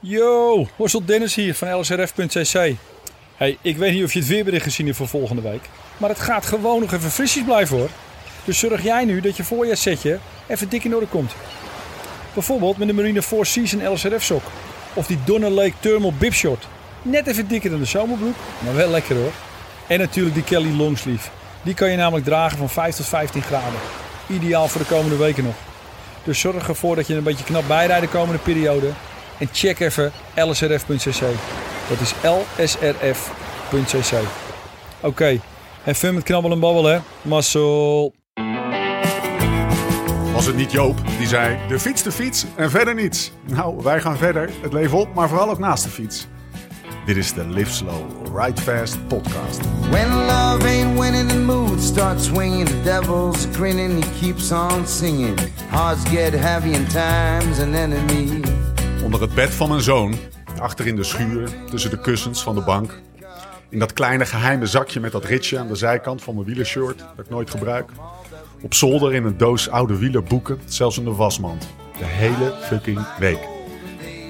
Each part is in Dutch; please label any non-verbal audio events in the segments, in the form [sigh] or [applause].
Yo, Horsel Dennis hier van lsrf.cc. Hey, ik weet niet of je het weerbericht gezien hebt voor volgende week. Maar het gaat gewoon nog even frisjes blijven hoor. Dus zorg jij nu dat je voorjaarssetje even dik in orde komt. Bijvoorbeeld met de Marine 4 Season LSRF sok. Of die Donner Lake Thermal Bib Short. Net even dikker dan de zomerbroek, maar wel lekker hoor. En natuurlijk die Kelly Longsleeve. Die kan je namelijk dragen van 5 tot 15 graden. Ideaal voor de komende weken nog. Dus zorg ervoor dat je een beetje knap bijrijdt de komende periode. En check even lsrf.cc. Dat is lsrf.cc. Oké, en fun met knabbel en babbel hè. Marcel. Was het niet Joop die zei: de fiets, de fiets en verder niets? Nou, wij gaan verder, het leven op, maar vooral ook naast de fiets. Dit is de Live Slow, Ride Fast podcast. When love ain't winning, the mood starts swinging. The devil's grinning, he keeps on singing. Hearts get heavy and time's an enemy. Onder het bed van mijn zoon, achter in de schuur, tussen de kussens van de bank. In dat kleine geheime zakje met dat ritje aan de zijkant van mijn wielershirt, dat ik nooit gebruik. Op zolder in een doos oude wielerboeken, zelfs in de wasmand. De hele fucking week.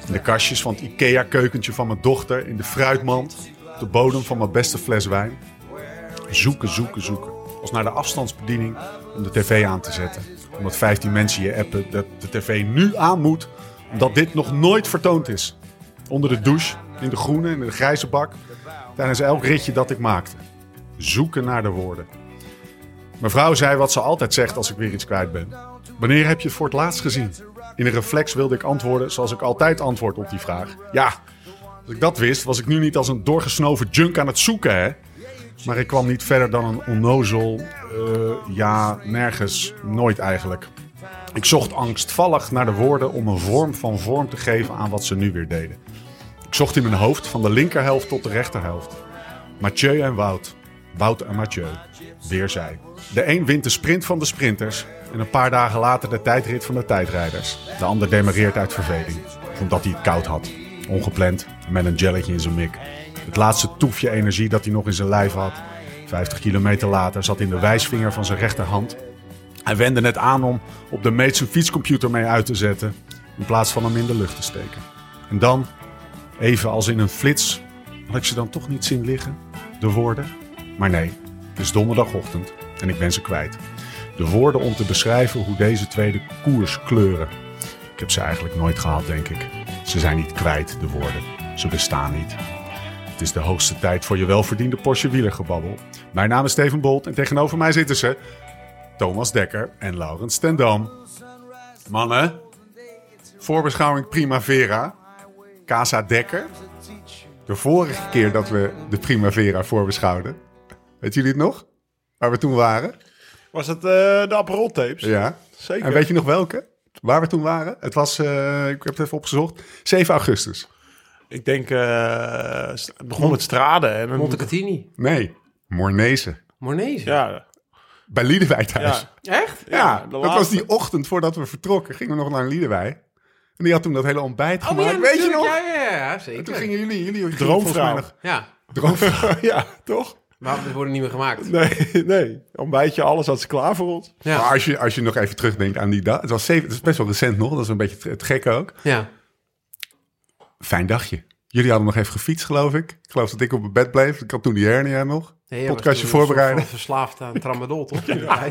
In de kastjes van het IKEA-keukentje van mijn dochter, in de fruitmand, op de bodem van mijn beste fles wijn. Zoeken, zoeken, zoeken. Als naar de afstandsbediening om de tv aan te zetten. Omdat 15 mensen je appen dat de tv nu aan moet, omdat dit nog nooit vertoond is. Onder de douche, in de groene, in de grijze bak, tijdens elk ritje dat ik maakte. Zoeken naar de woorden. Mijn vrouw zei wat ze altijd zegt als ik weer iets kwijt ben. Wanneer heb je het voor het laatst gezien? In een reflex wilde ik antwoorden zoals ik altijd antwoord op die vraag. Ja, als ik dat wist, was ik nu niet als een doorgesnoven junk aan het zoeken, hè? Maar ik kwam niet verder dan een onnozel, eh, ja, nergens, nooit eigenlijk. Ik zocht angstvallig naar de woorden om een vorm van vorm te geven aan wat ze nu weer deden. Ik zocht in mijn hoofd van de linkerhelft tot de rechterhelft. Mathieu en Wout. Wout en Mathieu. Weer zij. De een wint de sprint van de sprinters en een paar dagen later de tijdrit van de tijdrijders. De ander demareert uit verveling, omdat hij het koud had. Ongepland, met een jelletje in zijn mik. Het laatste toefje energie dat hij nog in zijn lijf had. 50 kilometer later zat in de wijsvinger van zijn rechterhand. Hij wende net aan om op de meet zijn fietscomputer mee uit te zetten, in plaats van hem in de lucht te steken. En dan, even als in een flits, had ik ze dan toch niet zien liggen, de woorden. Maar nee, het is donderdagochtend en ik ben ze kwijt. De woorden om te beschrijven hoe deze tweede koers kleuren. Ik heb ze eigenlijk nooit gehad, denk ik. Ze zijn niet kwijt, de woorden. Ze bestaan niet. Het is de hoogste tijd voor je welverdiende Porsche wielergebabbel. Mijn naam is Steven Bolt en tegenover mij zitten ze... Thomas Dekker en Laurens ten Dam. Mannen, voorbeschouwing Primavera. Casa Dekker. De vorige keer dat we de Primavera voorbeschouwden. Weet jullie het nog? Waar we toen waren? Was het eh, de Aperol tapes? Ja. Zeker. En weet je nog welke? Waar we toen waren? Het was, eh, ik heb het even opgezocht, 7 augustus. Ik denk, eh, het begon met Straden. En een, Montecatini. Nee, Mornezen. Mornezen. Ja, Bij Liedewij thuis. ja. Echt? Ja, Ja, dat laatste. was die ochtend voordat we vertrokken. Gingen we nog naar Liedewij. En die had toen dat hele ontbijt Oh, gemaakt. ja, Weet je nog? Ja, ja, ja, En zeker. toen gingen jullie, jullie gingen Droomvrouw. nog- Ja, Droomvrouw. [laughs] ja, toch? maar we worden niet meer gemaakt. Nee, nee. Ontbijtje, alles had ze klaar voor ons. Ja. Maar als je, als je nog even terugdenkt aan die dag. Het was zeven, het is best wel recent nog. Dat is een beetje het, het gekke ook. Ja. Fijn dagje. Jullie hadden nog even gefietst, geloof ik. Ik geloof dat ik op mijn bed bleef. Ik had toen die hernia nog. Nee, was Podcastje voorbereiden. van Verslaafd aan tramadol, toch? [laughs] Ja.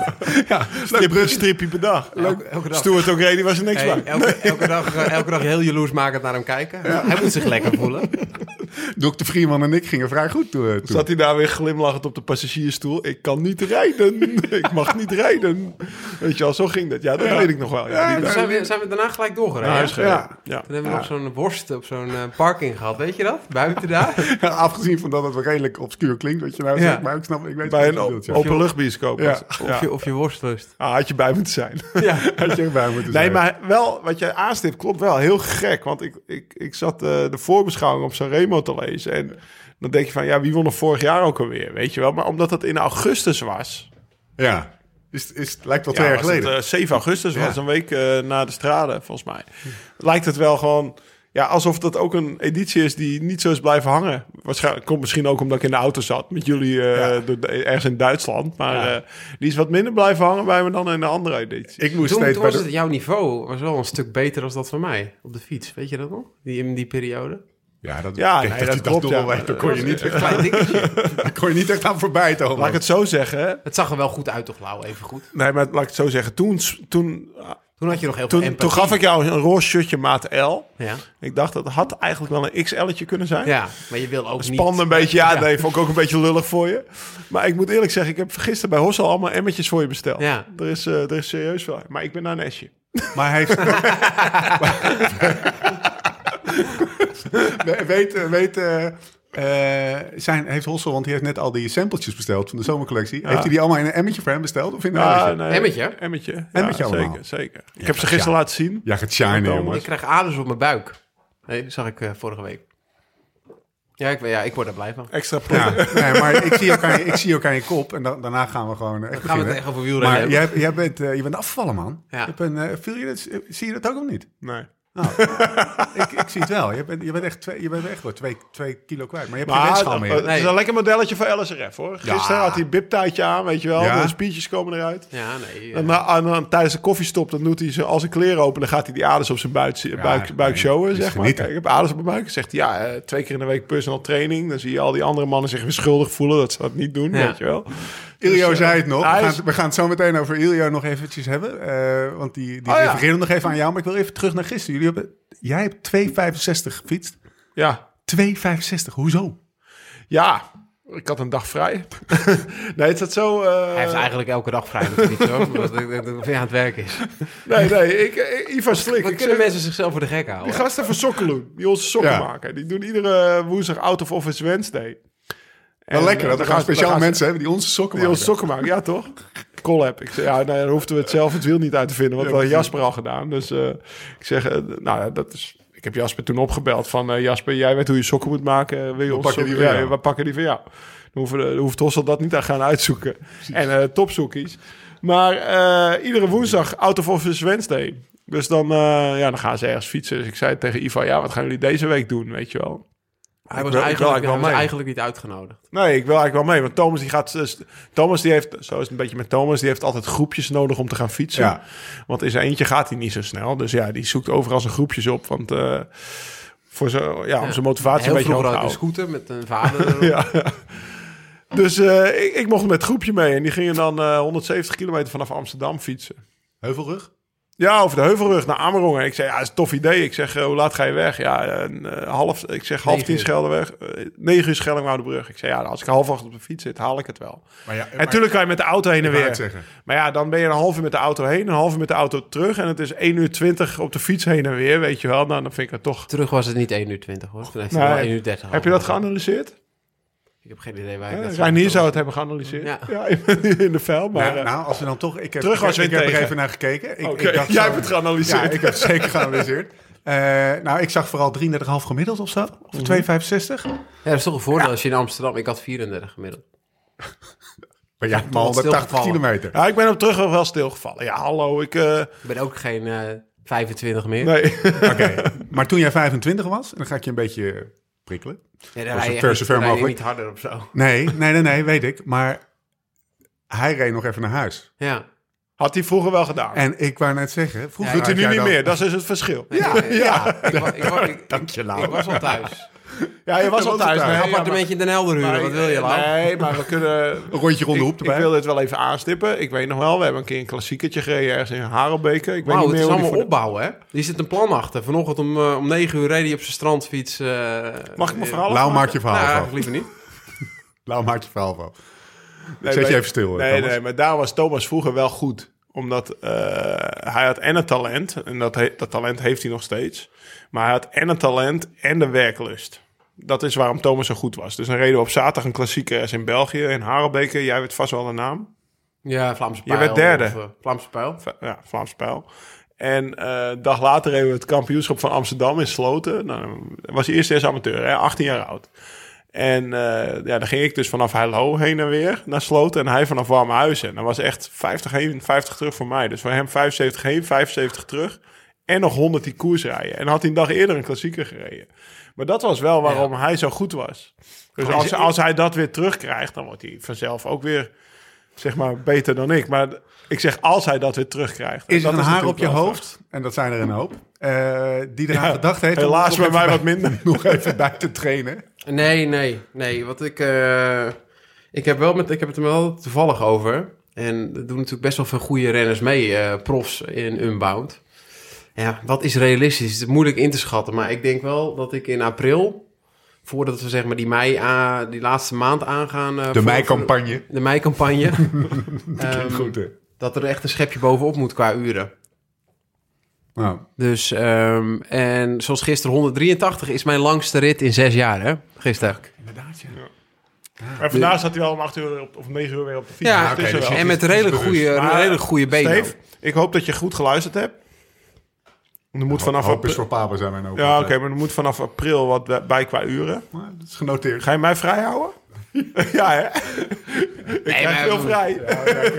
Ja, Strip, een stripje per dag. Elke, elke dag. Stuart ook reden was er niks Hey, bij. elke, elke, dag, eh, elke dag heel jaloersmakend naar hem kijken. Hij moet zich lekker voelen. [laughs] Dokter Vrieman en ik gingen vrij goed toen. toen. Zat hij daar weer glimlachend op de passagiersstoel. Ik kan niet rijden. [laughs] ik mag niet rijden. Weet je wel, zo ging dat. Ja, dat weet ik nog wel. Ja, Toen zijn we, zijn we daarna gelijk doorgereden. naar. Ja. Ja. Toen hebben we nog zo'n worst op zo'n eh, parking gehad. Weet je dat? Buiten daar. [laughs] Ja, afgezien van dat het wel redelijk obscuur klinkt, wat je nou Ja. zegt. Maar ik snap, ik weet Bij wat een ja. openluchtbioscoop. Ja. Of, je, of je worstlust. Ah, had je bij moeten zijn. [laughs] Ja. [laughs] Had je erbij moeten Nee, zijn. maar wel, wat jij aanstipt klopt wel. Heel gek, want ik, ik, ik zat eh, de voorbeschouwing op Sanremo te lezen. En dan denk je van, ja, wie won er vorig jaar ook alweer, weet je wel. Maar omdat het in augustus was... Ja, is, is, het lijkt wel Ja, twee jaar was het, geleden. eh, 7 augustus Ja. was een week eh, na de strade, volgens mij. Lijkt het wel gewoon... ja, alsof dat ook een editie is die niet zo is blijven hangen. Waarschijnlijk komt misschien ook omdat ik in de auto zat met jullie eh, Ja. door ergens in Duitsland. Maar Ja. eh, die is wat minder blijven hangen bij me dan in de andere editie. Ik moest Toen, steeds toen was de... het jouw niveau was wel een stuk beter dan dat van mij op de fiets. Weet je dat nog? Die, in die periode. Ja, dat, Ja, nee, dat, dat dat klopt, ja. daar kon je niet echt, Klein dingetje. [laughs] daar kon je niet echt aan voorbij, Thomas. Laat ik het zo zeggen. Het zag er wel goed uit toch, Lau? Even goed. Nee, maar laat ik het zo zeggen. Toen, toen, Toen had je nog heel veel toen, empathie. toen gaf ik jou een roze shirtje maat L. Ja. Ik dacht dat had eigenlijk wel een XL'tje kunnen zijn. ja, maar je wil ook niet... Spande een beetje, ja, Ja. nee, vond ik ook een beetje lullig voor je. Maar ik moet eerlijk zeggen, ik heb gisteren bij Hossel allemaal emmertjes voor je besteld. Ja. Er is, eh, er is serieus veel. Maar ik ben naar een Esje. Maar hij heeft... [laughs] [laughs] weet, weet eh, eh, zijn, heeft Hossel, want hij heeft net al die sampletjes besteld van de zomercollectie. Heeft hij die allemaal in een emmetje voor hem besteld? Of in een Ja, emmetje? nee, Emmetje? Emmetje. Ja, Emmetje allemaal. zeker, zeker. Ik heb ze gisteren laten zien. Ja, gaat Thomas. jongens. Ik krijg aders op mijn buik. Nee, dat zag ik eh, vorige week. Ja ik, ja, ik word er blij van. Extra Ja, nee, maar ik zie, ook aan je, ik zie ook aan je kop en da- daarna gaan we gewoon echt Dan gaan we het beginnen. echt over wielrennen Maar jij, jij bent, eh, je bent afgevallen, man. Ja. Je hebt een, eh, viel je dat, zie je dat ook of niet? Nee. [laughs] ik, ik zie het wel. Je bent, je bent echt, twee, je bent echt wel twee, twee kilo kwijt. Maar je hebt Maar geen weegschaal meer. het is een lekker modelletje voor LSRF hoor. Gisteren Ja. had hij een biptuitje aan, weet je wel. Ja. De spiertjes komen eruit. Ja, nee. En, tijdens de koffiestop, dan doet hij ze als een kleren open, dan gaat hij die aders op zijn buik, buik, showen, zeg maar. genieten. Kijk, ik heb aders op mijn buik. Zegt hij, ja, eh, twee keer in de week personal training. Dan zie je al die andere mannen zich weer schuldig voelen dat ze dat niet doen, Ja. weet je wel. Iljo Dus, eh, zei het nog. We gaan, is- we gaan het zo meteen over Iljo nog eventjes hebben. eh, want die, die Oh, ja. nog even aan jou. Maar ik wil even terug naar gisteren. Jullie hebben, jij hebt 2,65 gefietst. Ja, 2,65. Hoezo? ja, ik had een dag vrij. [laughs] nee, het zat zo... eh, hij heeft eigenlijk elke dag vrij fiets, hoor. Omdat dat hij aan het werk is. Nee, nee, ik, ik, Ivan [laughs] Slik. Ik kunnen zeg- mensen zichzelf voor de gek Die houden. gasten van Sokkeloen, die onze sokken Ja. maken. Die doen iedere woensdag Out of Office Wednesday. Wel En, lekker. eh, Dat er gaan gaan mensen hebben die onze sokken Die maken. sokken maken, ja toch? [laughs] Collab. Ik zeg, ja, nee, dan hoefden we het zelf het wiel niet uit te vinden. Want Ja, dat had precies. Jasper al gedaan. Dus eh, ik zeg, eh, nou ja, dat is... Ik heb Jasper toen opgebeld van... Jasper, jij weet hoe je sokken moet maken. Wil je We ons pakken die sokken- ja, we pakken die van jou. Dan, dan hoeft Hossel dat niet aan gaan uitzoeken. En topzoekies. Maar iedere woensdag Out of Office Wednesday. Dus dan, ja, dan gaan ze ergens fietsen. Dus ik zei tegen Ivan, ja, wat gaan jullie deze week doen, weet je wel? Hij was, wil- ik wil eigenlijk, hij was mee. eigenlijk niet uitgenodigd. Nee, ik wil eigenlijk wel mee. Want Thomas die gaat. dus- Thomas die heeft. Zo is het een beetje met Thomas. Die heeft altijd groepjes nodig om te gaan fietsen. Ja. Want in zijn eentje gaat hij niet zo snel. Dus ja, die zoekt overal zijn groepjes op. Want eh, voor zo, ja, om zijn motivatie een beetje hoog te houden. scooter met een vader. [laughs] Ja. Dus eh, ik, ik mocht met het groepje mee. En die gingen dan eh, 170 kilometer vanaf Amsterdam fietsen. Heuvelrug? Ja, over de Heuvelrug naar Amerongen. Ik zei, ja, dat is een tof idee. Ik zeg, eh, hoe laat ga je weg? Ja, eh, half, ik zeg half tien uur. Schelderweg. eh, negen uur Schellingwoudebrug. Ik zei, ja, als ik half acht op de fiets zit, haal ik het wel. Maar ja, En natuurlijk kan je met de auto heen en weer. Maar ja, dan ben je een half uur met de auto heen, een half uur met de auto terug. En het is 1 uur 20 op de fiets heen en weer, weet je wel. Nou, dan vind ik het toch... Terug was het niet 1 uur 20 hoor. Toen Nee. wel 1 uur 30 Heb je dat geanalyseerd? Ik heb geen idee waar ik Ja, dat Reinier zou het hebben geanalyseerd. Ja. Ja, in de vuil. Maar, Nou, eh, nou, als we dan toch... Ik heb, Terug ik, weer ik heb er even naar gekeken. Ik, Oké, ik dacht jij zo- hebt het geanalyseerd. Ja, ik heb het zeker geanalyseerd. [laughs] Eh, nou, ik zag vooral 33,5 gemiddeld of zo. Of 2,65. Ja, dat is toch een voordeel als je in Amsterdam... Ik had 34 gemiddeld. [laughs] Maar maar wat 180 stilgevallen. kilometer. ja, ik ben op terug wel stilgevallen. Ja, hallo, ik... eh, Ik ben ook geen eh 25 meer. nee. Oké, maar toen jij 25 was, en dan ga ik je een beetje prikkelen. Nee, rij je mogelijk? niet harder of zo. Nee, nee, nee, nee, weet ik. Maar hij reed nog even naar huis. Ja. Had hij vroeger wel gedaan. En ik wou net zeggen... Vroeger Ja, Doet hij nu niet dan- meer. Dat is dus het verschil. Ja, ja. Ik, ik, Dank je, Lau. ik was al thuis. Ja, je was [laughs] al thuis. het maar- Appartementje in Den Helder huren, wat wil je, Lau? Nee, maar we kunnen... [laughs] Een rondje rond de hoep Ik, erbij. ik wil dit wel even aanstippen. Ik weet nog wel, we hebben een keer een klassiekertje gereden ergens in Harelbeke. Ik weet Wauw, niet het meer is die allemaal voor opbouwen, hè? Er zit een plan achter. Vanochtend om, eh, om 9 uur reed hij op zijn strandfiets. eh, Mag ik mijn eh, verhaal Lau, afmaken? maak je verhaal Nou, liever niet. [laughs] Lau, maak je verhaal van. Nee, Zet je even stil, Nee, Thomas. nee, maar daar was Thomas vroeger wel goed. Omdat eh, hij had en het talent. En dat, he- dat talent heeft hij nog steeds. Maar hij had en het talent en de werklust. Dat is waarom Thomas zo goed was. Dus dan reden we op zaterdag een klassieker ergens in België. In Harelbeke. Jij weet vast wel de naam. Ja, Vlaamse Je pijl. werd derde. of, eh, Vlaamse pijl. Ja, Vlaams Pijl. En eh, een dag later reden we het kampioenschap van Amsterdam in Sloten. Nou, dan was hij eerst eens amateur, hè, 18 jaar oud. En eh, ja, dan ging ik dus vanaf Heilo heen en weer naar Sloten. En hij vanaf Warmhuizen. En dat was echt 50 heen, 50 terug voor mij. Dus voor hem 75 heen, 75 terug. en nog 100 die koers rijden. En had hij een dag eerder een klassieker gereden. Maar dat was wel waarom hij zo goed was. Dus als, als hij dat weer terugkrijgt, dan wordt hij vanzelf ook weer, zeg maar, beter dan ik. Maar ik zeg, als hij dat weer terugkrijgt. Is er dat een haar op je hoofd, en dat zijn er een hoop, eh, die eraan Ja, gedacht heeft... helaas bij mij wat minder. [laughs] Nog even bij te trainen. Nee, nee, nee. Want ik, eh, ik, heb wel met, ik heb het er wel toevallig over. En er doen natuurlijk best wel veel goede renners mee, eh, profs in Unbound. Ja, wat is realistisch? Het is moeilijk in te schatten. Maar ik denk wel dat ik in april, voordat we zeg maar die, mei die laatste maand aangaan... eh, De meicampagne. De meicampagne. [laughs] Klinkt Ehm, goed, hè? dat er echt een schepje bovenop moet qua uren. Nou, Dus, ehm, en zoals gisteren 183 is mijn langste rit in zes jaar, hè? Gisteren. inderdaad, ja. Maar vandaag zat hij al om 8 uur op, of 9 uur weer op de fiets. Ja, Dus dus en met redelijk bewust. goede, redelijk goede benen. Steve, ik hoop dat je goed geluisterd hebt. Er moet vanaf Hoop is voor papa zijn mijn ook. Ja, oké, maar er moet vanaf april wat bij- qua uren. Maar dat is genoteerd. Ga je mij vrij houden? [laughs] ja, hè? ik krijg maar- veel vrij.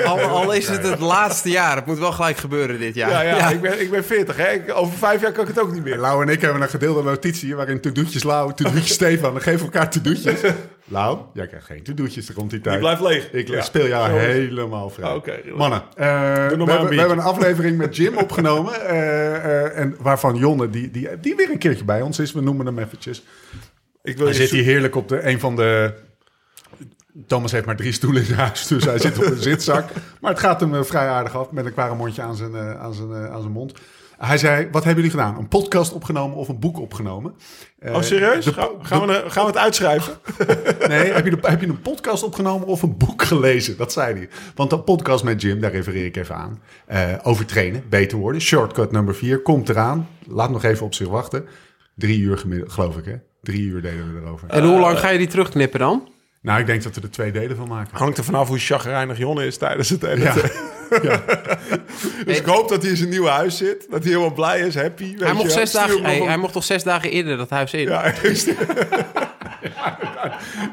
Al, al is het het laatste jaar. Het moet wel gelijk gebeuren dit jaar. Ja, ja, Ik, ben, ik ben 40, hè? Ik- over vijf jaar kan ik het ook niet meer. Lau en ik hebben een gedeelde notitie waarin to-doetjes Lau, to-doetjes [laughs] Stefan. Dan geven we elkaar to-doetjes. Lau, jij krijgt geen to-doetjes, er komt die tijd. Die blijft leeg. Ik Ja. speel jou helemaal vrij. Ah. Mannen, eh, we, hebben, we biertje. hebben een aflevering met Jim [laughs] opgenomen. eh, eh, en waarvan Jonne, die, die, die weer een keertje bij ons is. We noemen hem eventjes. Ik wil Hij je zit hier heerlijk op de, een van de... Thomas heeft maar drie stoelen in zijn huis, dus hij zit op een zitzak. Maar het gaat hem eh, vrij aardig af met een kwaremondje aan zijn, eh, aan, zijn, eh, aan zijn mond. Hij zei, wat hebben jullie gedaan? Een podcast opgenomen of een boek opgenomen? Eh, Oh, serieus? de- Ga- gaan, we, gaan we het uitschrijven? [laughs] Nee, heb je, de- heb je een podcast opgenomen of een boek gelezen? Dat zei hij. Want een podcast met Jim, daar refereer ik even aan. Eh, over trainen, beter worden. Shortcut nummer 4 komt eraan. Laat nog even op zich wachten. Drie uur gemiddeld, geloof ik hè? Drie uur deden we erover. En hoe lang ga je die terugknippen dan? Nou, ik denk dat we er twee delen van maken. Hangt er vanaf hoe chagrijnig Jonne is tijdens het editen. Ja. [laughs] Dus ik hoop dat hij in zijn nieuwe huis zit. Dat hij helemaal blij is, happy. weet Hij je mocht, zes dagen, hey, hij mocht toch zes dagen eerder dat huis in? Ja, [laughs]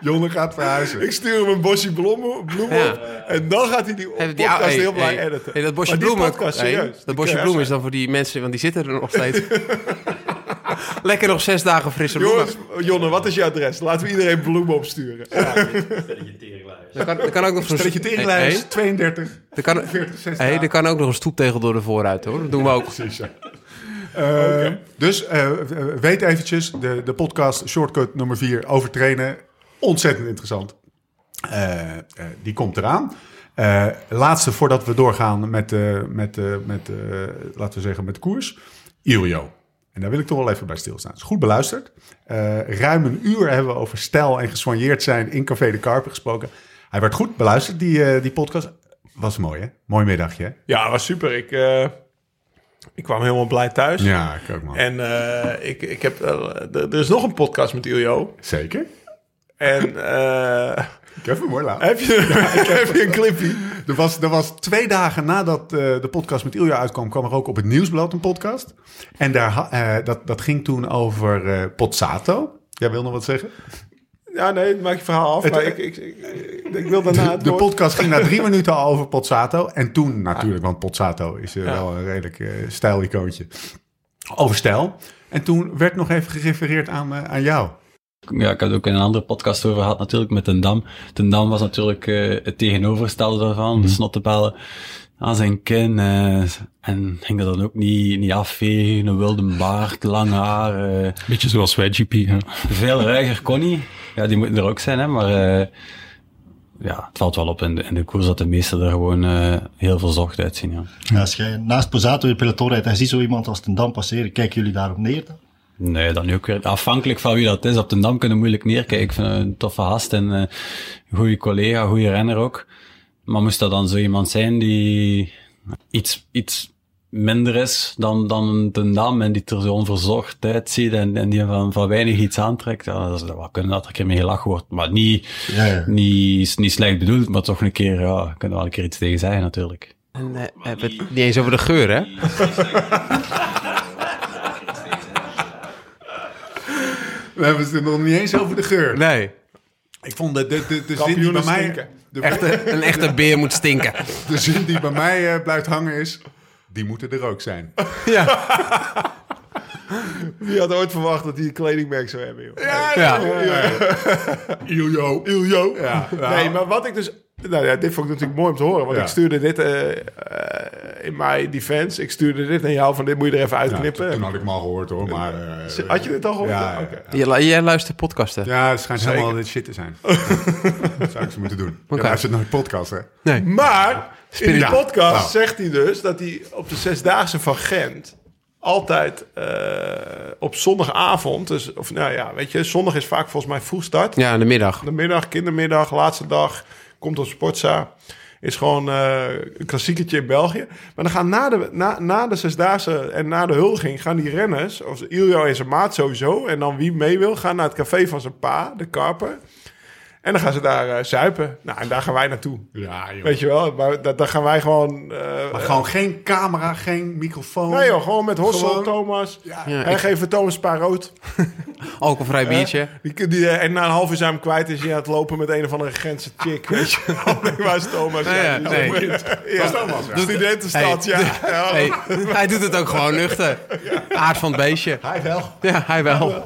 Jonne gaat verhuizen. ik stuur hem een bosje bloemen, bloemen Ja. op. En dan gaat hij die podcast hey, heel blij hey, editen. hey, dat bosje bloemen, podcast, hey, serieus. dat bosje bloemen is dan voor die mensen, want die zitten er nog steeds. [laughs] [laughs] Lekker nog zes dagen frisse bloemen. Jongens, Jonne, wat is je adres? Laten we iedereen bloemen opsturen. Er kan, er kan ook nog zo'n Stelletje teringlijst, hey, 32, er kan, 40, 60. hey, er kan ook nog een stoeptegel door de vooruit hoor. Dat doen we ook. Precies, ja. Eh, Dus eh, weet eventjes, de, de podcast Shortcut nummer 4 over trainen. Ontzettend interessant. Eh, eh, die komt eraan. Eh, laatste voordat we doorgaan met, eh, met, eh, met eh, laten we zeggen, met de koers. Iljo. En daar wil ik toch wel even bij stilstaan. Het is goed beluisterd. Eh, ruim een uur hebben we over stijl en gesoigneerd zijn in Café de Karpen gesproken. Hij werd goed beluisterd, die, eh, die podcast. Was mooi, hè? Mooi middagje, hè? Ja, was super. Ik, eh, ik kwam helemaal blij thuis. Ja, ik ook, man. En ik, ik heb, er is nog een podcast met Iljo. Zeker. En eh, Ik heb je, [laughs] [laughs] heb je een clipje? Er was, er was twee dagen nadat eh, de podcast met Ilja uitkwam, kwam er ook op het Nieuwsblad een podcast. En daar, eh, dat, dat ging toen over eh Pozzato. Jij wil nog wat zeggen? Ja, nee, maak je verhaal af. Het- maar ik, ik, ik, wil daarna het De woord. podcast ging na drie [laughs] minuten al over Pozzato. En toen natuurlijk, want Pozzato is wel een redelijk eh stijlicoontje. Over stijl. En toen werd nog even gerefereerd aan, aan jou. Ja, ik heb het ook in een andere podcast over gehad natuurlijk met Ten Dam. Ten Dam was natuurlijk eh, het tegenovergestelde daarvan, de snottebellen aan zijn kin. eh, en ging dat dan ook niet, niet afvegen, een wilde baard, lang haar. eh, Beetje zoals wij, GP. Hè? veel ruiger kon niet. Ja, die moeten er ook zijn, hè, maar eh, ja, het valt wel op in de, in de koers dat de meesten er gewoon eh, heel verzocht uitzien. Ja. Ja, als jij naast Posato je peloton rijdt en je ziet zo iemand als ten Dam passeren, kijken jullie daarop neer dan? Nee, dan nu ook weer. Afhankelijk van wie dat is. Op de Dam kunnen we moeilijk neerkijken. Ik vind het een toffe gast en eh, een goede collega, een goede renner ook. Maar moest dat dan zo iemand zijn die iets, iets minder is dan, dan Ten Dam en die er zo onverzorgd uitziet en, en die van, van weinig iets aantrekt, ja, dat is wel kunnen dat er een keer mee gelachen wordt. Maar niet, Ja, ja. niet, niet slecht bedoeld, maar toch een keer, ja, kunnen we wel een keer iets tegen zeggen natuurlijk. En eh, het niet eens over de geur, hè? [laughs] We hebben het nog niet eens over de geur. Nee. Ik vond de, de, de, de zin die bij mij... De, Echte, een echte [laughs] beer moet stinken. de zin die bij mij eh, blijft hangen is... die moeten er ook zijn. [laughs] Wie had ooit verwacht dat hij een kledingmerk zou hebben, joh. Ja. Iljo. Iljo. Ja, nou. Nee, maar wat ik dus... Nou ja, dit vond ik natuurlijk mooi om te horen. Want Ja. ik stuurde dit eh, eh, in mijn defense. Ik stuurde dit naar jou van dit moet je er even Ja, uitknippen. toen had ik hem al gehoord hoor, maar... eh, Had je dit al gehoord? Ja, ja, ja. Je, jij luistert podcasten? Ja, het schijnt Zeker. helemaal dit shit te zijn. [laughs] dat zou ik ze moeten doen. Oké. Ja, luistert nooit podcast, hè? Nee. Maar in die Ja. podcast Nou. zegt hij dus dat hij op de Zesdaagse van Gent altijd eh, op zondagavond, dus, of nou ja, weet je, zondag is vaak volgens mij vroeg start. Ja, in de middag. De middag, kindermiddag, laatste dag, komt op Sportza. Is gewoon eh, een klassieketje in België. Maar dan gaan na de, na, na de Zesdaagse en na de huldiging... gaan die renners, of Iljo en zijn maat sowieso... en dan wie mee wil, gaan naar het café van zijn pa, de Karper. En dan gaan ze daar eh, zuipen. Nou, en daar gaan wij naartoe. Ja, joh. Weet je wel, maar da- dan gaan wij gewoon... eh, Maar gewoon geen camera, geen microfoon. Nee joh, gewoon met Hossel, Gewoon- Thomas. Ja, en ik- geven Thomas een paar rood. [laughs] Alcoholvrij biertje. Die, die, eh, en na een half uur zijn we hem kwijt is hij aan het lopen met een of andere Gentse chick. Weet je wel. [laughs] Nee, waar is Thomas? [laughs] Nee, ja, nee. is ja. Thomas, ja. Studentenstad, ja. ja. Hey, hij doet het ook gewoon nuchter. Aard van het beestje. Hij wel. Ja, hij wel.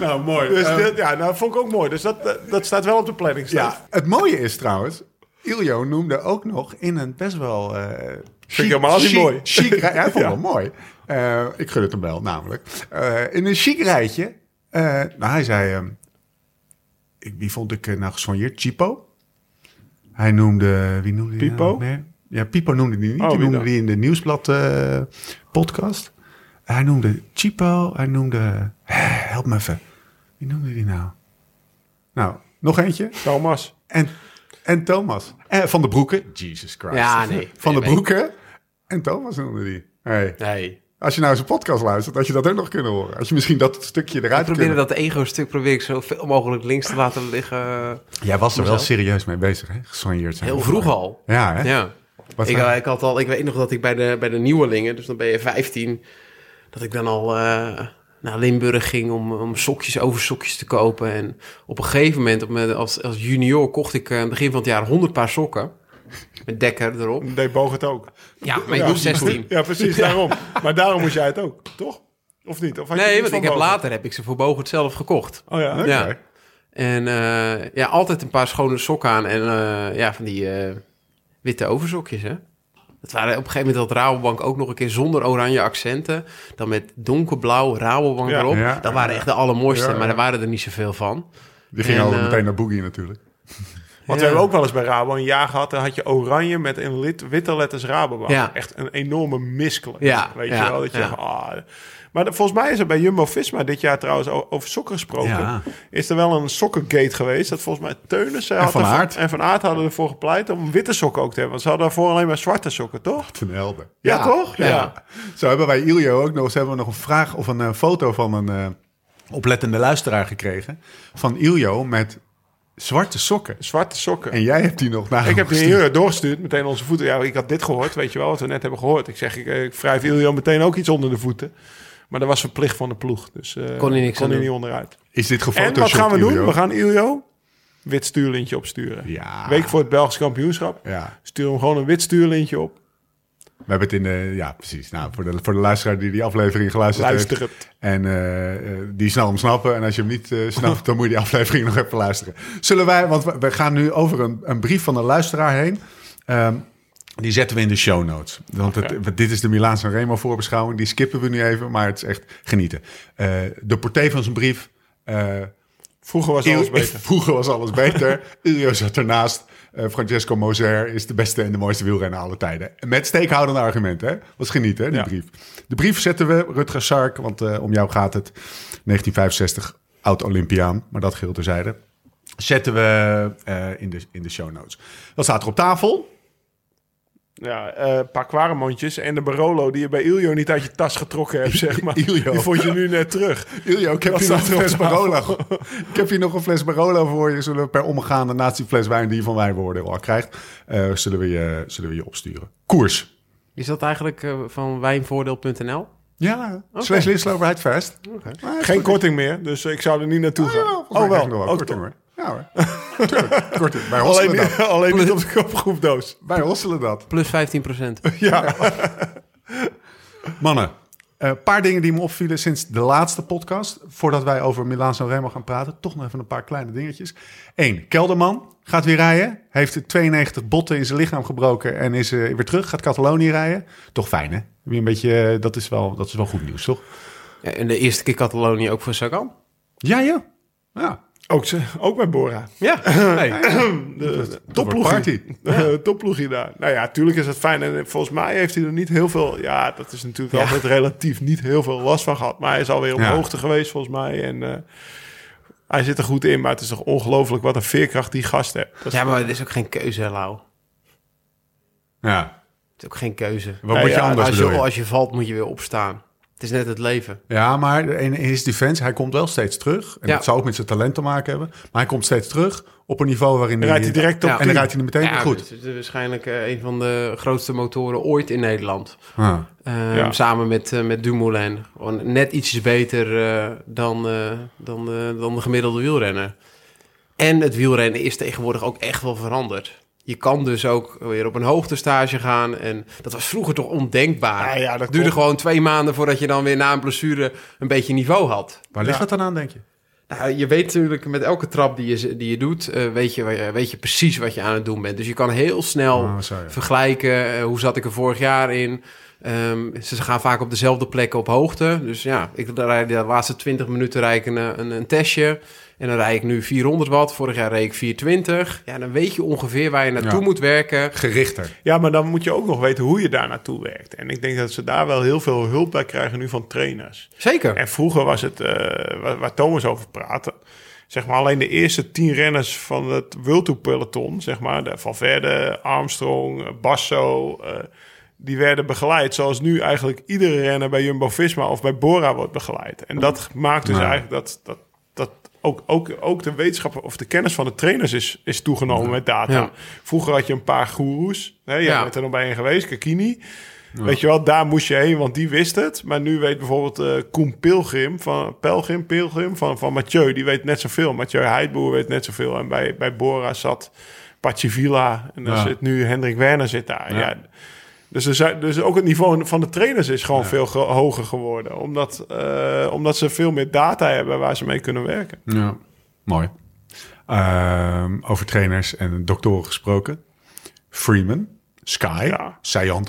Nou, mooi. Dus Ehm, dit, ja, nou, dat vond ik ook mooi. Dus dat, dat, dat staat wel op de planning. Ja, het mooie is trouwens... Iljo noemde ook nog in een best wel... eh chic- helemaal niet mooi. Chic, [laughs] ja, ik vond het Ja. wel mooi. Eh, ik gun het hem wel, namelijk. Eh, in een chic rijtje... eh, nou, hij zei... ehm, ik, wie vond ik eh, nou gesoigneerd? Chipo. Hij noemde... Wie noemde die Pipo? nou meer? Ja, Pipo noemde die niet. Oh, die noemde die in de Nieuwsblad eh, podcast. Hij noemde Chipo. Hij noemde... help me even. Wie noemde die nou? Nou, nog eentje. Thomas. En, en Thomas. En Van de Broeken. Jesus Christ. Ja, nee. Van Nee, de nee. Broeken. En Thomas noemde die. Hey, Nee. als je nou eens een podcast luistert, had je dat ook nog kunnen horen. Als je misschien dat stukje Ik eruit probeer kunnen. dat ego-stuk probeer ik zoveel mogelijk links te laten liggen. Jij was er wel serieus mee bezig, hè? Gesoigneerd zijn. Heel vroeg al. Ja, hè? Ja. Wat Ik, zijn- eh, ik, had al, ik weet nog dat ik bij de, bij de nieuwelingen, dus dan ben je 15, dat ik dan al eh, naar Limburg ging om, om sokjes over sokjes te kopen. En op een gegeven moment, op mijn, als, als junior, kocht ik eh, aan het begin van het jaar 100 paar sokken. Met dekker erop. Deed Boog het ook. Ja, maar ik was 16. Ja, precies, daarom. Maar daarom moest jij het ook, toch? Of niet? Of had Nee, want ik heb later heb ik ze voor Bogert zelf gekocht. Oh ja. Oké. Ja. En eh, ja, altijd een paar schone sokken aan en eh, ja, van die witte oversokjes, hè. Het waren op een gegeven moment had Rabobank ook nog een keer zonder oranje accenten. Dan met donkerblauw Rabobank Ja. erop. Ja. dat waren echt de allermooiste, Ja, ja. maar er waren er niet zoveel van. Die ging En, al eh, meteen naar Boogie natuurlijk. [laughs] Want we hebben ook wel eens bij Rabo een jaar gehad. Dan had je oranje met in lit- witte letters Rabobank. Ja. Echt een enorme miskel. Ja, Weet ja, je wel? Dat je ah. Maar de- volgens mij is er bij Jumbo-Visma dit jaar trouwens over sokken gesproken. Ja. Is er wel een sokkengate geweest. Dat volgens mij Teunissen En had Van ervoor- Aert. en Van Aert hadden ervoor gepleit om witte sokken ook te hebben. Want ze hadden daarvoor alleen maar zwarte sokken, toch? Ten Helder. Ja, toch? Ja. Zo hebben wij Iljo ook nog eens hebben we nog een vraag of een eh, foto van een eh, oplettende luisteraar gekregen. Van Iljo met zwarte sokken. Zwarte sokken. En jij hebt die nog naar Ik heb die hier doorgestuurd, meteen onze voeten. Ja, ik had dit gehoord, weet je wel, wat we net hebben gehoord. Ik zeg, ik, eh, ik wrijf Iljo meteen ook iets onder de voeten. Maar dat was verplicht van de ploeg. Dus eh, Kon hij niks kon hij niet onderuit. Is dit En gefotoshopt, wat gaan we doen? We gaan Iljo wit stuurlintje opsturen. Ja. Week voor het Belgisch kampioenschap. Ja, Stuur hem gewoon een wit stuurlintje op. we hebben het in de... Ja, precies. Nou, voor de, voor de luisteraar die die aflevering geluisterd Luister heeft. En eh, eh, die snel hem snappen. En als je hem niet eh, snapt, dan moet je die [laughs] aflevering nog even luisteren. Zullen wij... Want we, we gaan nu over een, een brief van een luisteraar heen. Ehm, die zetten we in de show notes. Want het, dit is de Milaan San Remo voorbeschouwing. Die skippen we nu even, maar het is echt genieten. Eh, de portée van zijn brief... eh, Vroeger was alles beter. [laughs] Vroeger was alles beter. Iljo zat ernaast. Eh, Francesco Moser is de beste en de mooiste wielrenner aller tijden. Met steekhoudende argumenten. Hè? Was genieten, hè, die Ja. brief. De brief zetten we, Rutger Sark, want om jou gaat het. 1965, oud-Olympiaan, maar dat geheel terzijde. Zetten we in, de, in de show notes. Wat staat er op tafel? Ja, eh, een paar kwaremondjes en de Barolo die je bij Iljo niet uit je tas getrokken hebt, zeg maar. [laughs] Iljo. Die vond je nu net terug. Iljo, ik heb hier nog een fles? Barolo. ik heb hier nog een fles Barolo voor je. Zullen we per omgaande die fles wijn die je van wijnwoorden al krijgt, eh, zullen, we je, zullen we je opsturen. Koers. Is dat eigenlijk eh, van wijnvoordeel.nl? Ja, slash Linsloverheid Fest. Maar het Geen korting meer, dus ik zou er niet naartoe Oh, gaan. ja, nog wel Oh, korting hoor. Ja hoor. Tuurlijk, [laughs] korting. Wij hosselen Alleen, dat. alleen niet op de kopgroepdoos. Wij hosselen dat. Plus 15 procent. [laughs] Ja. Mannen, een paar dingen die me opvielen sinds de laatste podcast. Voordat wij over Milaan Sanremo gaan praten. Toch nog even een paar kleine dingetjes. Eén, Kelderman gaat weer rijden. Heeft de 92 botten in zijn lichaam gebroken en is eh, weer terug. Gaat Catalonië rijden. Toch fijn, hè? Weer een beetje, eh, dat, is wel, dat is wel goed nieuws, toch? Ja, en de eerste keer Catalonië ook voor Sagan. Ja, ja. Ja. Ook, ze, ook bij Bora. Ja. [laughs] Hey, De topploegie. [laughs] topploegie daar. Nou ja, tuurlijk is het fijn. En volgens mij heeft hij er niet heel veel... Ja, dat is natuurlijk altijd relatief niet heel veel last van gehad. Maar hij is alweer op Ja. hoogte geweest volgens mij. En eh, hij zit er goed in. Maar het is toch ongelooflijk wat een veerkracht die gast heeft. Dat is ja, maar het is ook geen keuze, Lau. ja. Het is ook geen keuze. Wat Ja, moet je ja, anders Als bedoel je, je? als je valt, moet je weer opstaan. Het is net het leven. Ja, maar in his defense, hij komt wel steeds terug. En Ja. dat zou ook met zijn talent te maken hebben. Maar hij komt steeds terug op een niveau waarin rijdt hij direct op Ja. En dan rijdt hij er meteen ja, goed. Het is waarschijnlijk eh, een van de grootste motoren ooit in Nederland. Ah. Ehm, Ja. Samen met, eh, met Dumoulin. Gewoon net ietsjes beter eh, dan, eh, dan, eh, dan de gemiddelde wielrenner. En het wielrennen is tegenwoordig ook echt wel veranderd. Je kan dus ook weer op een hoogtestage gaan. En dat was vroeger toch ondenkbaar. Ja, ja, dat het duurde gewoon twee maanden voordat je dan weer na een blessure een beetje niveau had. Waar ligt Ja. dat dan aan, denk je? Nou, je weet natuurlijk met elke trap die je, die je doet, eh, weet, je, eh, weet je precies wat je aan het doen bent. Dus je kan heel snel Oh, vergelijken. eh, hoe zat ik er vorig jaar in? Ehm, ze gaan vaak op dezelfde plekken op hoogte. Dus ja, ik rijd de laatste 20 minuten rijd ik een, een, een testje. En dan rijd ik nu 400 watt. Vorig jaar reed ik 420. Ja, dan weet je ongeveer waar je naartoe Ja. moet werken. Gerichter. Ja, maar dan moet je ook nog weten hoe je daar naartoe werkt. En ik denk dat ze daar wel heel veel hulp bij krijgen nu van trainers. Zeker. En vroeger was het, eh, waar, Thomas over praatte, zeg maar alleen de eerste tien renners van het World Tour peloton, zeg maar, de Valverde, Armstrong, eh, Basso, eh, die werden begeleid zoals nu eigenlijk iedere renner bij Jumbo-Visma of bij Bora wordt begeleid. En dat maakt dus Ja. eigenlijk dat, dat ook, ook, ook de wetenschap of de kennis van de trainers is, is toegenomen met data. Ja. Vroeger had je een paar goeroes, hè, jij Ja. bent er nog bij een geweest, Kakini. Weet je wel, daar moest je heen, want die wist het. Maar nu weet bijvoorbeeld eh Koen Pilgrim van Pelgrim, Pilgrim van, van Mathieu, die weet net zoveel. Mathieu Heidboer weet net zoveel. En bij, bij Bora zat Pacivilla en dan zit nu Hendrik Werner zit daar. Ja. Dus, er zijn, dus ook het niveau van de trainers is gewoon veel hoger geworden. Omdat, eh, omdat ze veel meer data hebben waar ze mee kunnen werken. Ja, mooi. Ehm, over trainers en doktoren gesproken. Freeman, Sky, Ja.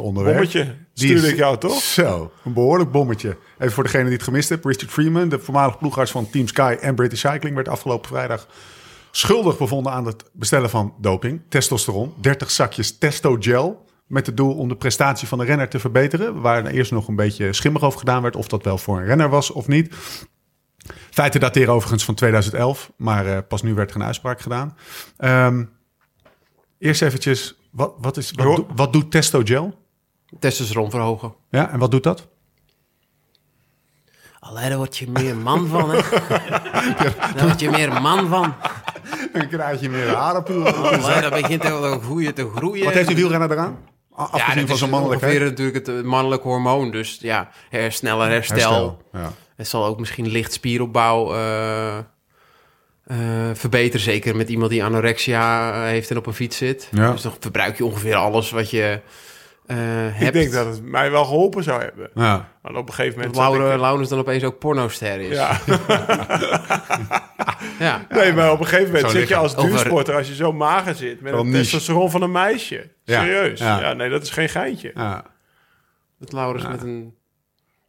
onderwerp. Bommetje, stuurde is- ik jou toch? Zo, een behoorlijk bommetje. Even voor degene die het gemist heeft. Richard Freeman, de voormalige ploegarts van Team Sky en British Cycling... werd afgelopen vrijdag schuldig bevonden aan het bestellen van doping. Testosteron, 30 zakjes testo-gel... met het doel om de prestatie van de renner te verbeteren... waar er eerst nog een beetje schimmig over gedaan werd... of dat wel voor een renner was of niet. Feiten dateren overigens van 2011... maar eh, pas nu werd er een uitspraak gedaan. Ehm, eerst eventjes, wat, wat, is, wat, doet testo-gel? Testosteron verhogen. Ja, en wat doet dat? Allee, daar word je meer man van, hè? [laughs] Daar word je meer man van. Dan krijg je meer harenpoel. Allee, dat begint te groeien te groeien. Wat heeft die wielrenner eraan? Afgezien dat van zijn mannelijkheid. ongeveer natuurlijk het mannelijk hormoon. Dus ja, her, sneller herstel. Herstel, Ja. Het zal ook misschien licht spieropbouw eh, eh, verbeteren. Zeker met iemand die anorexia eh, heeft en op een fiets zit. Ja. Dus dan verbruik je ongeveer alles wat je hebt. Ik denk dat het mij wel geholpen zou hebben. Ja. Want op een gegeven dat moment... zat Laura, ik- Laurens dan opeens ook pornoster is. ja. [laughs] ja. Nee, maar op een gegeven moment Zo'n zit je als duursporter, als je zo mager zit, met een testosteron van een meisje. Ja. Serieus. Ja. Ja. nee, dat is geen geintje. ja. Dat Laurens met een...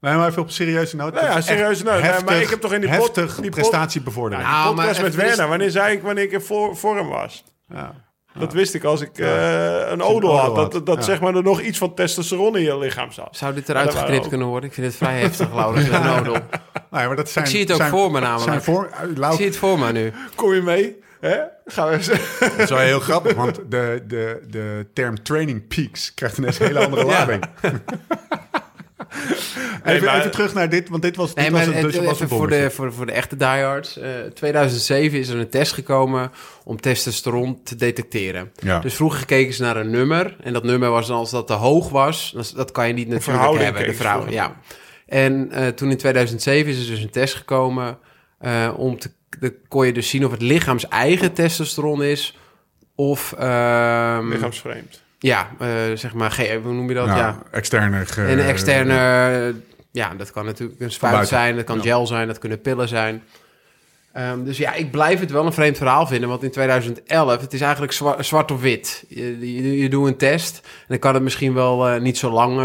Nee, maar even op serieuze noot. Nou ja, Dat serieuze noot. Nee, maar ik heb toch in die pot- heftig die pot- prestatiebevordering. Nou, Podcast maar met Werner, wanneer zei ik wanneer ik in voor, vorm was? Ja. Dat wist ik als ik eh, een een odel had. Dat, dat Ja. zeg maar er nog iets van testosteron in je lichaam zat. Zou dit eruit geknipt ook- kunnen worden? Ik vind het vrij heftig, [laughs] Laurens, een odel. Nee, maar dat zijn, Ik zie het ook zijn- voor me namelijk. Zijn voor, uh, Ik zie het voor me nu. Kom je mee? Hè? Gaan we eens... Dat is wel heel grappig, want de, de, de term training peaks krijgt ineens een hele andere Ja. [laughs] [laughs] even, maar- even terug naar dit, want dit was, dit Nee, was, een, het- dus was een even voor de, voor, voor de echte diehards. Eh 2007 is er een test gekomen om testosteron te detecteren. Ja. Dus vroeger keken ze naar een nummer. En dat nummer was dan als dat te hoog was. Dat, dat kan je niet natuurlijk hebben. De vrouw, ja. En eh, toen in 2007 is er dus een test gekomen. eh, om te, de, kon je dus zien of het lichaams eigen testosteron is. Of, ehm, Lichaamsvreemd. Ja, eh, zeg maar, hoe noem je dat? Ja, Ja. externe. ge- En een externe, eh, ja, dat kan natuurlijk een spuit zijn, dat kan gel zijn, dat kunnen pillen zijn. Ehm, dus ja, ik blijf het wel een vreemd verhaal vinden, want in 2011, het is eigenlijk zwa- zwart of wit. Je, je, je doet een test en dan kan het misschien wel eh, niet zo lang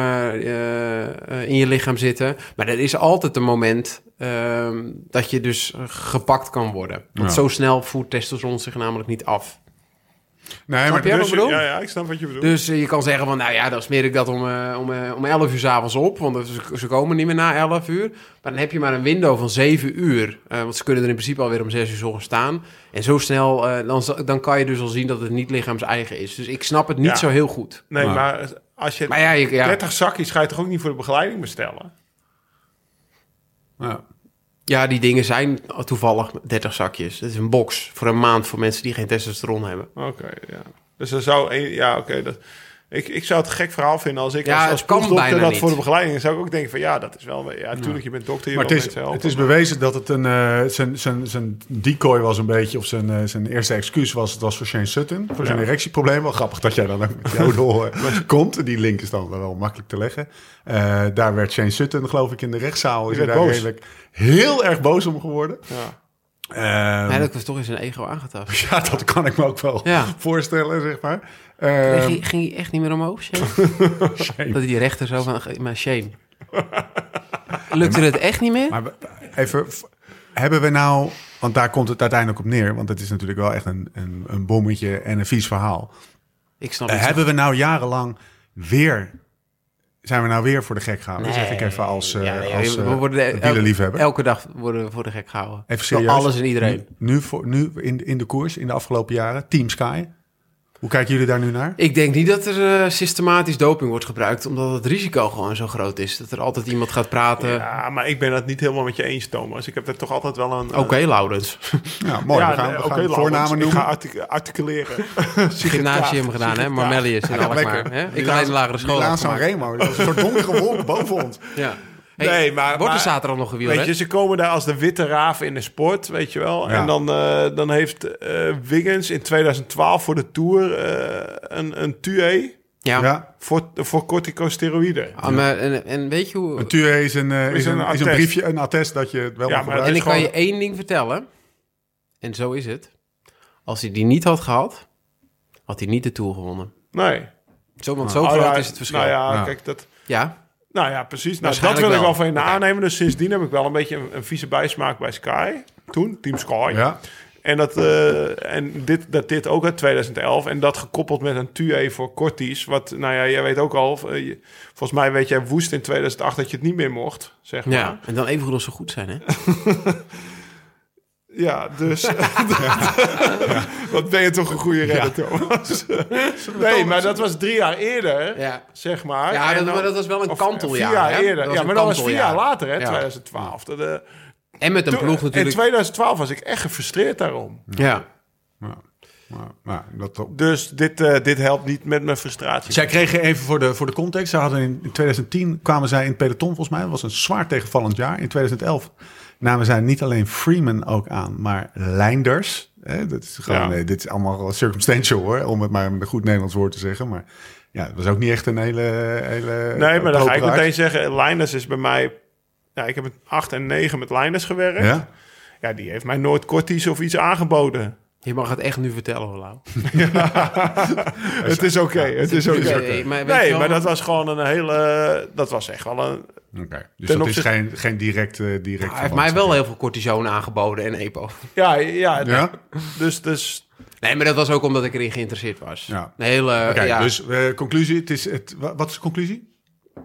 in je lichaam zitten. Maar er is altijd een moment ehm, dat je dus gepakt kan worden. Want Ja. zo snel voert testosteron zich namelijk niet af. Nee, Snap maar je wat Dus, ik bedoel? ja, ja, ik snap wat je bedoelt. Dus eh, je kan zeggen van, nou ja, dan smeer ik dat om, eh, om, eh, om 11 uur s'avonds op. Want ze, ze komen niet meer na 11 uur. Maar dan heb je maar een window van 7 uur. Eh, want ze kunnen er in principe alweer om 6 uur 's ochtends staan. En zo snel, eh, dan, dan kan je dus al zien dat het niet lichaams eigen is. Dus ik snap het niet Ja. zo heel goed. nee, Maar- maar als je Maar ja, je, ja. 30 zakjes ga je toch ook niet voor de begeleiding bestellen? Ja. Ja, die dingen zijn toevallig 30 zakjes. Dat is een box voor een maand voor mensen die geen testosteron hebben. Oké, ja. Dus er zou een, ja, oké. dat, ik, ik zou het een gek verhaal vinden als ik Ja, als, als proefdokter dat niet. voor de begeleiding zou ik ook denken van ja, dat is wel, ja, natuurlijk, je bent dokter, je Maar wil het is, helpen. het is bewezen dat het een. eh, zijn, zijn, zijn decoy was een beetje. Of zijn, eh, zijn eerste excuus was. Het was voor Shane Sutton. Voor zijn erectieprobleem. Wel grappig dat jij dan ook met jouw rol eh, komt. Die link is dan wel makkelijk te leggen. Eh, daar werd Shane Sutton, geloof ik, in de rechtszaal. Is hij daar redelijk heel erg boos om geworden. Ja. Ja, dat was toch eens een ego aangetast. [laughs] ja, dat kan ik me ook wel Ja. voorstellen, zeg maar. Ehm, ging, ging hij echt niet meer omhoog, Shane? [laughs] Dat hij die rechter zo van... Maar Shane... [laughs] Lukte het echt niet meer? Maar even, hebben we nou, want daar komt het uiteindelijk op neer, want het is natuurlijk wel echt een, een, een bommetje en een vies verhaal. Ik snap Eh, het. hebben we nou jarenlang weer, zijn we nou weer voor de gek gehouden? Nee. zeg ik even als, eh Ja, nee, als we eh, worden el- wielerliefhebber. Elke dag worden we voor de gek gehouden. Even Door serieus. alles en iedereen. Nu, nu, voor, nu in, in de koers, in de afgelopen jaren, Team Sky. Hoe kijken jullie daar nu naar? Ik denk niet dat er eh, systematisch doping wordt gebruikt, omdat het risico gewoon zo groot is. Dat er altijd iemand gaat praten. Ja, maar ik ben het niet helemaal met je eens, Thomas. Ik heb er toch altijd wel een... Oké, Laurens. Ja, mooi. ja, we gaan, we oké, gaan Ik ga artic- articuleren. [laughs] Gymnasium gedaan, hè? Marmellius in Ja, Alkmaar. lekker. Hè? Ik alleen de lagere school. Die San. Remo, dat is een soort donkere wolk boven ons. Ja. Hey, Nee, maar- Wordt er zaterdag nog gewield, Weet je, ze komen daar als de witte raaf in de sport, weet je wel. Ja. En dan, eh, dan heeft eh, Wiggins in 2012 voor de Tour eh, een, een TUE Ja. Ja. voor, voor corticosteroïden. Ah, maar, en, en weet je hoe... Een TUE is een, is, Is een, een is een attest. briefje, een attest dat je het wel Ja, maar. En ik kan je gewoon- één ding vertellen. En zo is het. Als hij die niet had gehad, had hij niet de Tour gewonnen. Nee. Zo, want zo Oh, groot ja, is het verschil. Nou ja, Ja. kijk, dat... ja. Nou ja, precies. Nou, dat wil ik wel van je aannemen. Dus sindsdien heb ik wel een beetje een, een vieze bijsmaak bij Sky. Toen, Team Sky. Ja. En, dat, eh, en dit, dat dit ook uit 2011. En dat gekoppeld met een TUE voor Cortis. Wat, nou ja, jij weet ook al. eh, je- volgens mij weet jij woest in 2008 dat je het niet meer mocht. Zeg maar. ja. En dan even goed als ze goed zijn, hè? [laughs] Ja, dus. [laughs] [laughs] Wat ben je toch een goede redder, Thomas? [laughs] nee, maar dat was drie jaar eerder, Ja. zeg maar. Ja, dat, dan- maar dat was wel een of kanteljaar. Vier jaar hè? eerder. Ja, maar dat was vier jaar later, hè, Ja. 2012. Dat, eh, En met een ploeg In natuurlijk. 2012 was ik echt gefrustreerd daarom. Ja. Ja. Maar, maar dat, Dus dit, eh, dit helpt niet met mijn frustratie. Zij kregen even voor de, voor de context. Ze hadden in, in 2010 kwamen zij in het peloton volgens mij. Dat was een zwaar tegenvallend jaar. In 2011 namen zij niet alleen Freeman ook aan, maar Leinders. Hè, dat is gewoon, Ja. eh, dit is allemaal circumstantial hoor, om het maar met een goed Nederlands woord te zeggen. Maar ja, het was ook niet echt een hele. hele nee, maar dan ga ik meteen zeggen, Linus is bij mij... Ja, ik heb een 8 en 9 met Linus gewerkt. Ja? Ja, die heeft mij nooit korties of iets aangeboden. Je mag het echt nu vertellen, Lau. [laughs] Het is oké, het is oké. Nee, maar weet je Nee, wel- maar dat was gewoon een hele... Dat was echt wel een... Oké. Dus Ten dat is geen, geen direct, eh, direct Hij heeft mij wel heel veel cortison aangeboden en EPO. Ja, ja, Ja? dus... dus Nee, maar dat was ook omdat ik erin geïnteresseerd was. Ja. Een hele, Oké, ja, dus eh, conclusie. Het is het, wa- wat is de conclusie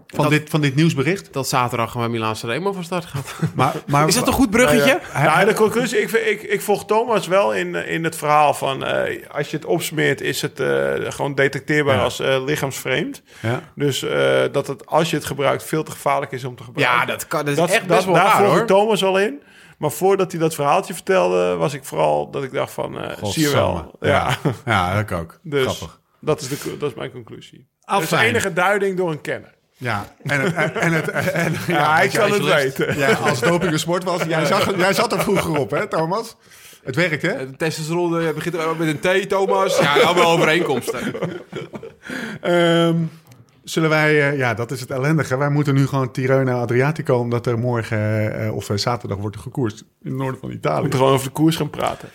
van, Dat- dit, van dit nieuwsbericht? dat zaterdag gewoon Milaan Remo van start gaat. [laughs] Maar, maar, Is dat een goed bruggetje? ja, de conclusie, ik, ik, ik volg Thomas wel in, eh, in het verhaal van... eh, als je het opsmeert, is het eh, gewoon detecteerbaar Ja. als eh, lichaamsvreemd. Ja. Dus eh, dat het, als je het gebruikt, veel te gevaarlijk is om te gebruiken. Ja, dat, kan, dat is echt best wel Daar raar, volg hoor. ik Thomas wel in. Maar voordat hij dat verhaaltje vertelde, was ik vooral dat ik dacht van... eh, zie je wel. Ja, Ja, dat ook. dus Grappig. dat is, de, dat is mijn conclusie. Afijn. Dat is de enige duiding door een kenner. Ja, en het... En, en het en, Ja, hij kan het weten. Ja, als doping een sport was. Jij zat, jij zat er vroeger op, hè, Thomas? Het werkt, hè? De testosteron eh, begint met een T, Thomas. Ja, allemaal overeenkomsten. Ehm, zullen wij, eh, ja, dat is het ellendige. Wij moeten nu gewoon Tirreno Adriatico, omdat er morgen eh, of zaterdag wordt er gekoerst in het noorden van We Italië. moeten gewoon over de koers gaan praten.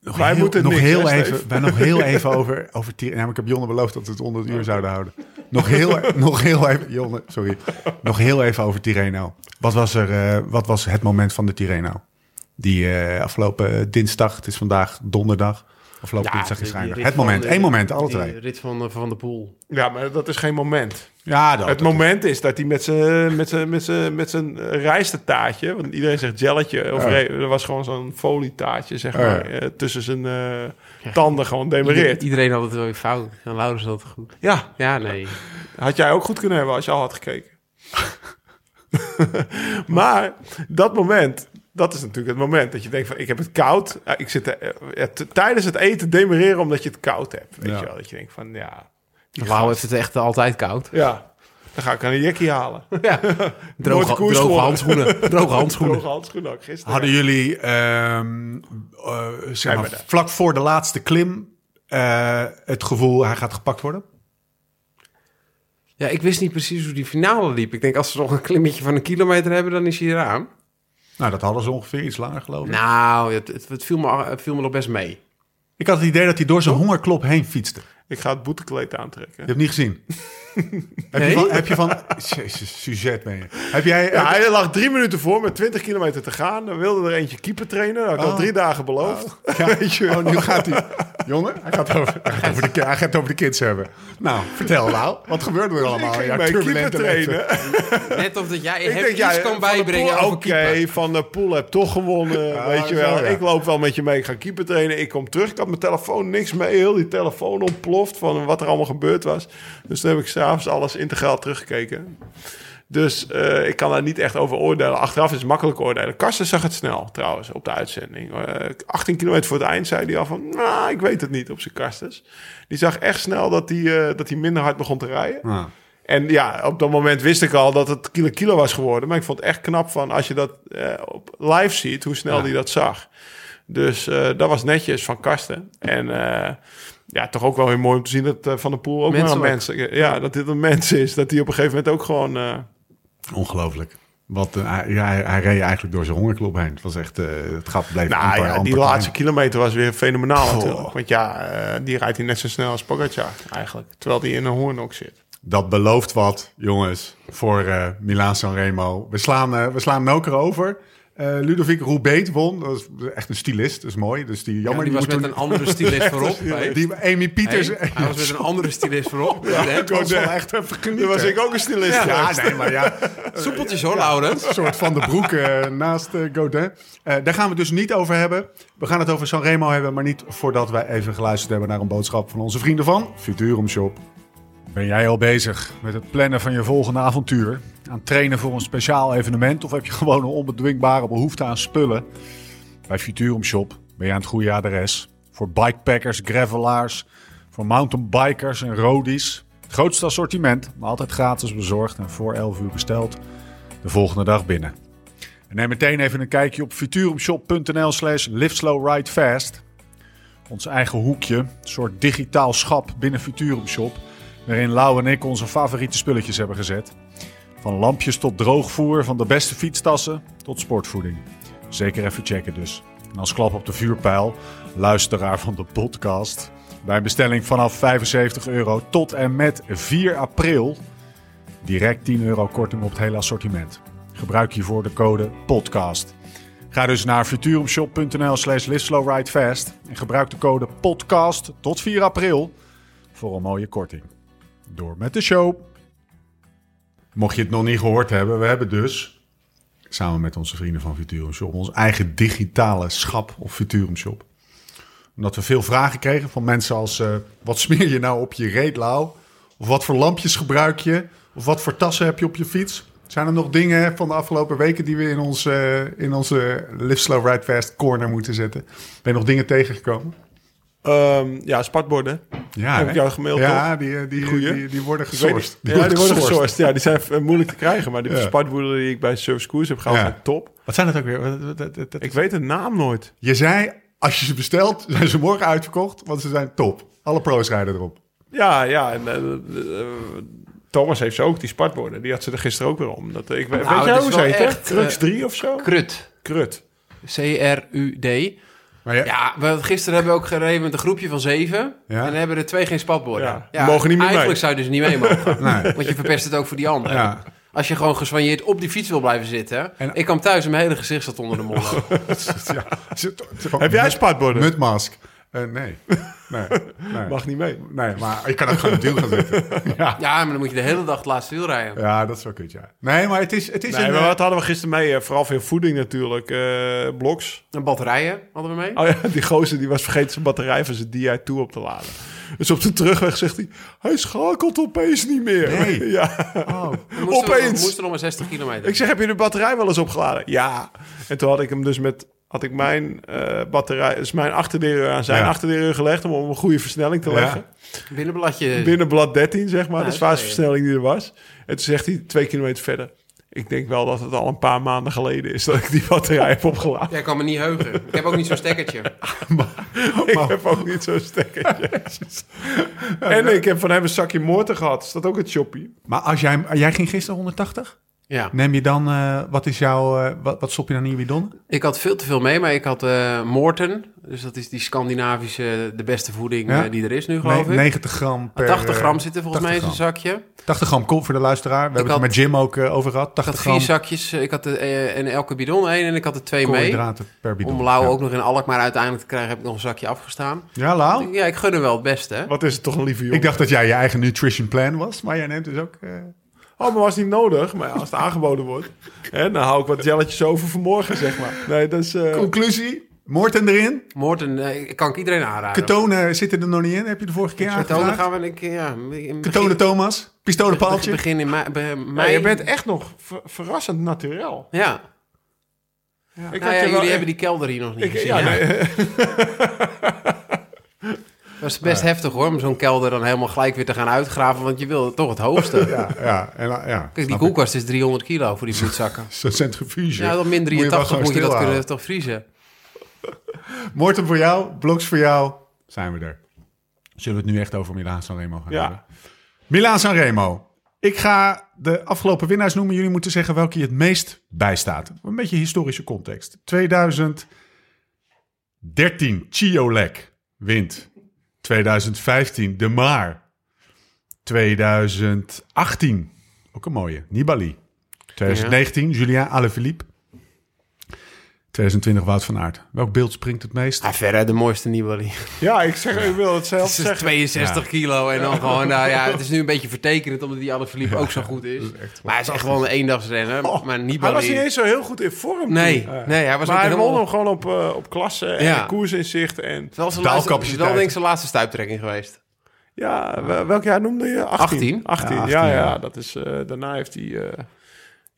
nog wij heel, moeten nog niks, heel hè, even, wij nog heel even over, over Tirreno. Ik heb Jonne beloofd dat we het onder het uur zouden houden. Nog heel, nog heel even, Jonne, sorry. Nog heel even over Tirreno. Wat was, er, eh, wat was het moment van de Tirreno? Die eh, afgelopen dinsdag, het is vandaag donderdag. Afgelopen dinsdag is Het moment, één moment, alle twee. rit van, eh, van de Poel. Ja, maar dat is geen moment. Ja, dat, het dat- moment is dat hij met zijn met zijn met zijn met zijn rijstetaartje, want iedereen zegt jelletje, of Ja. re- er was gewoon zo'n folietaartje zeg Ja. maar eh, tussen zijn eh, tanden gewoon demereerd. Iedereen had het wel weer fout. En Laurens had het goed. Ja, Ja, nee. had jij ook goed kunnen hebben als je al had gekeken. [laughs] maar dat moment, dat is natuurlijk het moment dat je denkt van ik heb het koud. Ik zit er, eh, tijdens het eten demereren omdat je het koud hebt. Weet Ja. je wel, dat je denkt van ja, die Lau gast- heeft het echt altijd koud. ja, dan ga ik aan een jekkie halen. [laughs] Ja. [laughs] Droge, droge handschoenen. [laughs] Droge handschoenen. Droge handschoenen ook gisteren. Hadden jullie ehm, eh, zeg maar, vlak voor de laatste klim eh, het gevoel hij gaat gepakt worden? Ja, ik wist niet precies hoe die finale liep. Ik denk, als ze nog een klimmetje van een kilometer hebben, dan is hij eraan. Nou, dat hadden ze ongeveer iets langer geloof ik. Nou, het, het, het viel, me, het viel me nog best mee. Ik had het idee dat hij door zijn hongerklop heen fietste. Ik ga het boetekleed aantrekken. Je hebt niet gezien. Heb, je van, heb je van... Jezus, sujet ben je. Heb jij... Ja, hij lag drie minuten voor met 20 kilometer te gaan. Dan wilde er eentje keeper trainen. Dat had ik al Oh. drie dagen beloofd. Ja, [laughs] Weet je wel. oh, nu gaat hij... Jongen, hij gaat, over, hij, gaat over de, hij gaat het over de kids hebben. Nou, vertel nou. Wat gebeurde er Ik allemaal? ging Ja, keeper turbulente trainen. Net of dat jij denk, iets ja, kan bijbrengen Oké. Van de Poel heb toch gewonnen. Weet je wel. ja. Ik loop wel met je mee. Ik ga keeper trainen. Ik kom terug. Ik had mijn telefoon niks mee. Heel die telefoon ontploft van wat er allemaal gebeurd was. Dus toen heb ik s'avonds alles integraal teruggekeken. Dus eh, ik kan daar niet echt over oordelen. Achteraf is het makkelijk oordelen. Karsten zag het snel trouwens op de uitzending. Eh 18 kilometer voor het eind zei hij al van... Nou, ik weet het niet op zijn Karstens. Die zag echt snel dat hij, eh, dat hij minder hard begon te rijden. En ja, op dat moment wist ik al dat het kilo kilo was geworden. Maar ik vond het echt knap van als je dat op live ziet, hoe snel Ja. hij dat zag. Dus dat was netjes van Karsten. En ja, toch ook wel weer mooi om te zien dat eh, Van der Poel ook maar een Menselijk. mens... Ja, dat dit een mens is. Dat hij op een gegeven moment ook gewoon... eh, Ongelooflijk. Wat, eh, hij, ja, hij, hij reed eigenlijk door zijn hongerklop heen. Het was echt... eh, het gat bleef nou amper- ja, die laatste klein. kilometer was weer fenomenaal Oh. natuurlijk. Want ja, eh, die rijdt hij net zo snel als Pogacar eigenlijk. Terwijl die in een hoorn ook zit. Dat belooft wat, jongens, voor eh Milaan Sanremo. We slaan, eh, we slaan Noker over. Eh Ludovic Roubaix won. Dat is echt een stylist, dat is mooi. Dus die, Ja, jammer, die was met toen- een andere stylist [laughs] voorop. Die Amy Pieters. Hey, hij was met een andere stylist voorop. Ja, ik was wel echt even genieten. Was ik ook een stilist. Ja, nee, maar ja. Soepeltjes hoor, Laurens. Een soort van de broek eh, naast eh, Godin. Eh, daar gaan we het dus niet over hebben. We gaan het over Sanremo hebben, maar niet voordat wij even geluisterd hebben naar een boodschap van onze vrienden van Futurum Shop. Ben jij al bezig met het plannen van je volgende avontuur? Aan trainen voor een speciaal evenement? Of heb je gewoon een onbedwingbare behoefte aan spullen? Bij Futurum Shop ben je aan het goede adres. Voor bikepackers, gravelaars, voor mountainbikers en roadies. Het grootste assortiment, maar altijd gratis bezorgd en voor 11 uur besteld. De volgende dag binnen. En neem meteen even een kijkje op futurumshop.nl slash. Ons eigen hoekje, een soort digitaal schap binnen Futurum Shop. Waarin Lau en ik onze favoriete spulletjes hebben gezet. Van lampjes tot droogvoer, van de beste fietstassen tot sportvoeding. Zeker even checken dus. En als klap op de vuurpijl, luisteraar van de podcast. Bij een bestelling vanaf 75 euro tot en met 4 april. Direct 10 euro korting op het hele assortiment. Gebruik hiervoor de code PODCAST. Ga dus naar futurumshop.nl slash en gebruik de code PODCAST tot 4 april voor een mooie korting. Door met de show. Mocht je het nog niet gehoord hebben, we hebben dus samen met onze vrienden van Futurum Shop ons eigen digitale schap op Futurum Shop. Omdat we veel vragen kregen van mensen als eh, wat smeer je nou op je reet, Lau? Of wat voor lampjes gebruik je? Of wat voor tassen heb je op je fiets? Zijn er nog dingen van de afgelopen weken die we in, ons, eh, in onze Live Slow Ride Fast corner moeten zetten? Ben je nog dingen tegengekomen? Ehm, ja, spatborden. Ja, Heb ik jou gemaild, Ja, die, eh, die, Goeie. die, die worden gesourced. niet. ja, die worden gesourced. gesourced. Ja, die zijn moeilijk te krijgen. Maar die Ja. spatborden die ik bij Service Koers heb gehaald Ja. zijn top. Wat zijn het ook weer? Ik weet de naam nooit. Je zei, als je ze bestelt, [laughs] zijn ze morgen uitverkocht, want ze zijn top. Alle pro's rijden erop. Ja, ja. En, eh, eh, Thomas heeft ze ook, die spartborden. Die had ze er gisteren ook weer om. Dat, ik, weet Nou, weet jij hoe ze heet, Crux eh, 3 of zo? Krut. Krut. C-R-U-D. Maar ja, Ja, we, gisteren hebben we ook gereden met een groepje van zeven. Ja. En hebben er twee geen spatborden. Ja, die mogen niet meer Eigenlijk mee. zou je dus niet mee mogen. [laughs] nee. Want je verpest het ook voor die anderen. Ja. Als je gewoon geswanjeerd op die fiets wil blijven zitten. En- Ik kwam thuis en mijn hele gezicht zat onder de modder. [laughs] ja. Heb jij spartborden? Mutmask? Eh, nee. Nee. nee. Mag niet mee. Nee, maar je kan ook gewoon het wiel gaan zitten. [laughs] Ja. ja, maar dan moet je de hele dag het laatste wiel rijden. ja, dat is wel kut, ja. Nee, maar het is, het is Nee, een... maar eh, wat hadden we gisteren mee? eh, Vooral veel voeding natuurlijk. eh bloks. En batterijen hadden we mee. Oh ja, die gozer die was vergeten zijn batterij van zijn Di2 op te laden. Dus op de terugweg zegt hij... Hij schakelt opeens niet meer. Nee. [laughs] Ja, oh. We moesten, we opeens. moesten nog maar 60 kilometer. Ik zeg, heb je de batterij wel eens opgeladen? Ja. En toen had ik hem dus met... Had ik mijn eh, batterij, dus mijn achterdeur aan zijn Ja. achterdeur gelegd... om een goede versnelling te Ja. leggen. Binnenbladje. Binnen blad 13, zeg maar. Ja, de dat is zwaarste versnelling die er was. En toen zegt hij twee kilometer verder... Ik denk wel dat het al een paar maanden geleden is... dat ik die batterij heb opgeladen. Ja, ik kan me niet heugen. Ik heb ook niet zo'n stekkertje. [laughs] Ik heb ook niet zo'n stekkertje. en ik heb van hem een zakje motor gehad. Is dat ook het shoppie? Maar als jij, jij ging gisteren 180? Ja. Neem je dan, eh, wat is jouw, eh, wat, wat stop je dan in je bidon? Ik had veel te veel mee, maar ik had eh Morten. Dus dat is die Scandinavische, de beste voeding Ja. eh, die er is nu, geloof Nee, ik. 90 gram per... 80 gram zit er volgens mij in 80 zo'n zakje. 80 gram kom voor de luisteraar. We hebben had- het met Jim ook over gehad. Ik 80 had gram vier zakjes. Ik had in elke bidon één en ik had er twee mee. koolhydraten per bidon. Om Lau ja. ook nog in Alkmaar uiteindelijk te krijgen, heb ik nog een zakje afgestaan. Ja, Lau? Ja, ik gun er wel het beste? Wat is het toch een lieve jongen. Ik dacht dat jij je eigen nutrition plan was, maar jij neemt dus ook... eh, Oh, maar was niet nodig. Maar ja, als het [laughs] aangeboden wordt... Hè, dan hou ik wat jelletjes over voor morgen, zeg maar. Nee, dat is... eh, Conclusie, Moorten erin. Morten, eh, kan ik iedereen aanraden. Ketonen zitten er nog niet in, heb je de vorige keer aangevraagd? gaan we een keer, ja... begin- Thomas, pistolenpaaltje. Begin in mei. ja, mei. je bent echt nog ver- verrassend naturel. Ja. Ik Nou had ja, je jullie wel hebben die kelder hier nog niet Ik, gezien, ja, nee, [laughs] Dat is best heftig hoor, om zo'n kelder dan helemaal gelijk weer te gaan uitgraven, want je wil toch het hoogste. Ja, ja, en, ja. Kijk, die koelkast is 300 kilo voor die bloedzakken. Zo'n centrifuge. Ja, dan min Moet je 83 moet je dat kunnen toch vriezen. [laughs] Morten voor jou, bloks voor jou. Zijn we er. Zullen we het nu echt over Milaan Sanremo gaan Ja. hebben? Milaan Sanremo. Ik ga de afgelopen winnaars noemen. Jullie moeten zeggen welke je het meest bijstaat. Een beetje historische context. 2013, Chiolek wint. 2015, De Maar. 2018, ook een mooie, Nibali. 2019, Julien Alaphilippe. 2020, Wout van Aert. Welk beeld springt het meest? Ah, verre de mooiste Nibali. ja, ik, zeg, ik wil het zelf Het is zeggen. 62 kilo en dan gewoon, nou ja, het is nu een beetje [laughs] vertekenend omdat die Alaphilippe ook zo goed is. Maar hij is echt gewoon een eendagsrenner. Oh, maar Hij Nibali... was niet eens zo heel goed in vorm. Nee, toen. nee, hij was maar ook hij helemaal... won hem gewoon op, eh, op klasse en Ja. koersinzicht. En Het is wel denk ik zijn laatste stuiptrekking geweest. ja, wel- welk jaar noemde je? 18. 18. 18, Ja, ja, 18, ja, ja. Dat is, eh, daarna heeft hij... eh,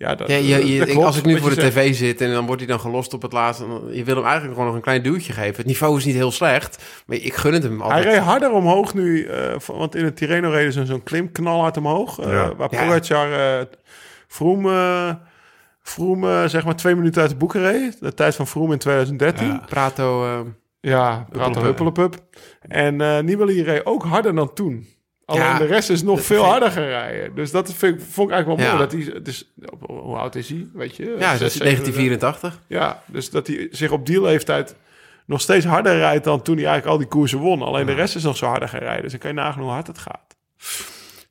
ja, dat, Ja, je, je- dat ik- klopt, als ik nu voor de zegt. tv zit en dan wordt hij dan gelost op het laatste... Je wil hem eigenlijk gewoon nog een klein duwtje geven. Het niveau is niet heel slecht, maar ik gun het hem Hij altijd. reed harder omhoog nu, eh, want in het Tirreno reden ze zo'n klim knalhard omhoog. eh, Ja. Waar. Pogacar uh, Vroom, eh, Vroom eh, zeg maar twee minuten uit de boeken reed. De tijd van Vroom in 2013. Ja. Ja, Prato... eh, ja Prato Huppelepup. En eh Nibali reed ook harder dan toen. Alleen Ja. de rest is nog veel harder gaan rijden. Dus dat vind ik, vond ik eigenlijk wel Ja. mooi. Dat hij, dus, hoe oud is hij? Weet je? ja, dat Zes, is zeven, 1984. Ja, dus dat hij zich op die leeftijd nog steeds harder rijdt dan toen hij eigenlijk al die koersen won. Alleen de rest is nog zo harder gaan rijden. Dus dan kan je nagaan hoe hard het gaat.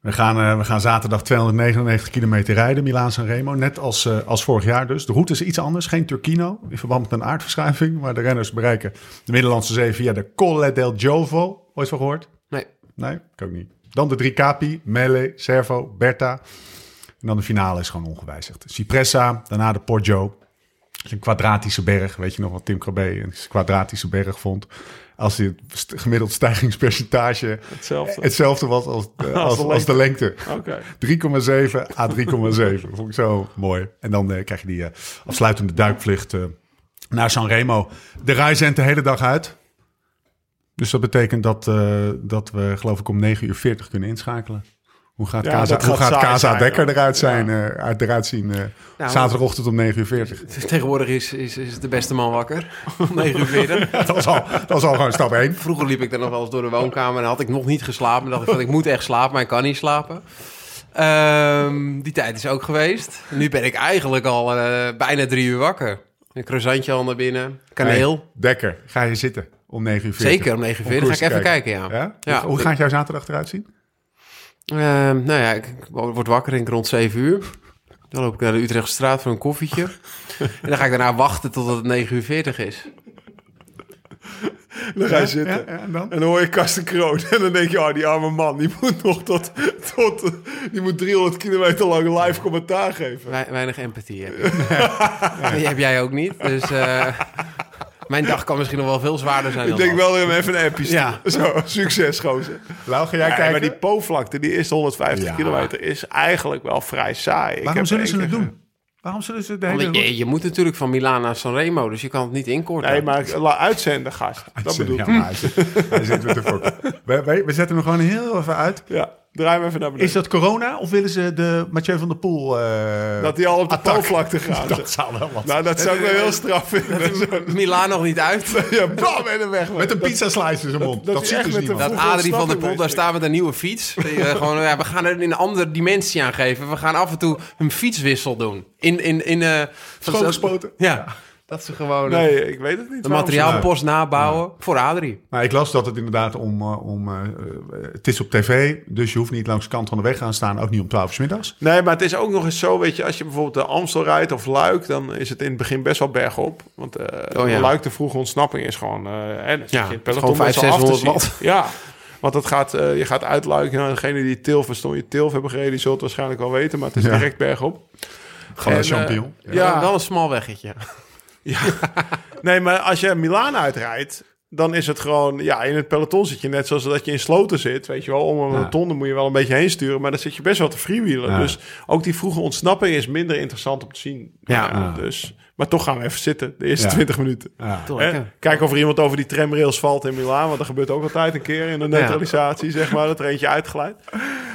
We gaan, eh, we gaan zaterdag 299 kilometer rijden, Milaan Sanremo. Net als, eh, als vorig jaar dus. De route is iets anders, geen Turkino in verband met een aardverschuiving. Maar de renners bereiken de Middellandse Zee via de Colle del Giovo. Ooit van gehoord? Nee. Nee, ik ook niet. Dan de drie capi, Mele, Servo, Berta. En dan de finale is gewoon ongewijzigd. Cipressa, daarna de Poggio. Een kwadratische berg. Weet je nog wat Tim Krabbe een kwadratische berg vond? Als het gemiddeld stijgingspercentage Hetzelfde. hetzelfde was als, eh, als, de als de lengte. Oké. 3,7 à 3,7. Vond ik zo mooi. En dan eh, krijg je die eh, afsluitende duikvlucht eh, naar Sanremo. De rij zendt de hele dag uit. Dus dat betekent dat, eh, dat we geloof ik om 9 uur 40 kunnen inschakelen. Hoe gaat, Ja, Casa, dat hoe gaat Casa zijn, Dekker ja. eruit, zijn, eh, uit- eruit zien? eh, Nou, zaterdagochtend om 9 uur 40. [laughs] Tegenwoordig is, is, is de beste man wakker. [laughs] Om 9 uur 40. [laughs] dat, was al, dat was al gewoon stap 1. Vroeger liep ik dan nog wel eens door de woonkamer en had ik nog niet geslapen. Dan dacht ik van, ik moet echt slapen, maar ik kan niet slapen. Ehm, die tijd is ook geweest. Nu ben ik eigenlijk al eh, bijna drie uur wakker. Een croissantje al naar binnen. Kaneel. Hey, Dekker, ga je zitten om 9 uur 40? Zeker, om 9 uur 40 ga ik even kijken, ja. Ja? Ja. Hoe, hoe gaat jouw zaterdag eruit zien? Ehm, nou ja, ik, word wakker denk ik rond 7 uur. Dan loop ik naar de Utrechtse straat voor een koffietje. [laughs] en dan ga ik daarna wachten totdat het 9 uur 40 is. Dan ga je zitten. Ja, ja, en dan? En dan hoor je Karsten Kroon. En dan denk je, oh, die arme man, die moet nog tot, tot die moet 300 kilometer lang live commentaar geven. Wei- weinig empathie heb ik. [laughs] Die heb jij ook niet. Dus eh, mijn dag kan misschien nog wel veel zwaarder zijn Ik dan denk dat. wel dat we hem even een appje Ja. Zo, succes, gozer. Lau, ga jij Ja, kijken? maar die Po-vlakte, die eerste 150 Ja. kilometer, is eigenlijk wel vrij saai. Ik Waarom zullen ze het doen? Waarom zullen ze hele... je, je moet natuurlijk van Milaan naar Sanremo, dus je kan het niet inkorten. Nee, maar la- uitzenden, gast. Dat bedoel ik. Ja, maar hij zit, hij zit met de fokken. We, we, we zetten hem gewoon heel even uit. Ja, draai hem even naar beneden. Is dat corona of willen ze de Mathieu van der Poel... eh, dat hij al op de? Po-vlakte [laughs] gaat? Dat zou wel wat nou, dat zou ik wel heel straf vinden. Milaan nog niet uit. [laughs] ja, bam, en weg. Met een pizza slice in zijn mond. dat Dat, ziet dus met niemand. een Dat Adrie van der Poel daar staat met een nieuwe fiets. Die, eh, [laughs] gewoon, ja, we gaan er in een andere dimensie aan geven. We gaan af en toe een fietswissel doen. In, in, in, eh, Schoongespoten. Ja, dat ze gewoon Nee, ik weet het niet. de materiaalpost nabouwen voor Adrie. Maar ik las dat het inderdaad om... eh, om eh, eh, het is op tv, dus je hoeft niet langs de kant van de weg gaan staan. Ook niet om 12 uur 's middags. Nee, maar het is ook nog eens zo, weet je, als je bijvoorbeeld de Amstel rijdt of Luik, dan is het in het begin best wel bergop. Want eh Oh ja. Luik, de vroege ontsnapping, is gewoon, eh hè, dan zit Ja, je peloton gewoon met z'n 500, af te 600 zien. Ja, want het gaat, eh, je gaat uitluiken. Nou, degene die Tilf, verstond je Tilf hebben gereden, die zult het waarschijnlijk wel weten, maar het is Ja. direct bergop. Gewoon een En, champignon. Ja. Wel een smal weggetje. [laughs] Nee, maar als je Milaan uitrijdt, dan is het gewoon... Ja, in het peloton zit je net zoals dat je in sloten zit. Weet je wel, om een Ja. rotonde moet je wel een beetje heen sturen. Maar dan zit je best wel te freewheelen. Ja. Dus ook die vroege ontsnapping is minder interessant om te zien. Ja. Ja, dus, maar toch gaan we even zitten, de eerste Ja. 20 minuten. Ja. Kijken of er iemand over die tramrails valt in Milaan. Want dat gebeurt ook altijd een keer in de neutralisatie, zeg maar. Dat er eentje uitglijdt.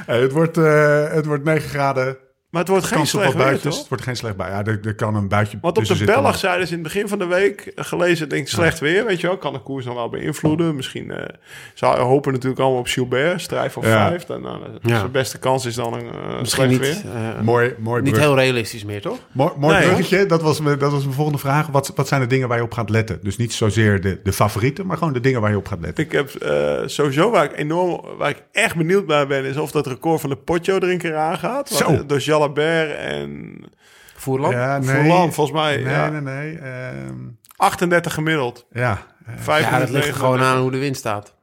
Hey, het, wordt, eh, het wordt 9 graden. Maar het wordt geen slecht weer, toch? Het wordt geen slecht bij. Ja, er, er kan een buitje Want op de Belg zeiden ze in het begin van de week eh, gelezen, denk ik, slecht weer, weet je wel. Kan de koers nog wel beïnvloeden. Misschien eh ze hopen natuurlijk allemaal op Gilbert, strijd voor Ja. vijf. Dan, nou, Ja. Zijn beste kans is dan een uh, Misschien slecht niet, weer. Mooi, mooi niet brug. heel realistisch meer, toch? Mooi, mooi Nee, bruggetje. Dat was, mijn, dat was mijn volgende vraag. Wat, wat zijn de dingen waar je op gaat letten? Dus niet zozeer de, de favorieten, maar gewoon de dingen waar je op gaat letten. Ik heb eh, sowieso waar ik enorm, waar ik echt benieuwd naar ben, is of dat record van de Potjo er een keer aangaat. Zo. Door Jalabert en Voerland? Ja, volgens mij. Nee, ja. nee, nee. ehm, 38 gemiddeld. ja. Vijf Ja, dat ligt gewoon 39. aan hoe de wind staat.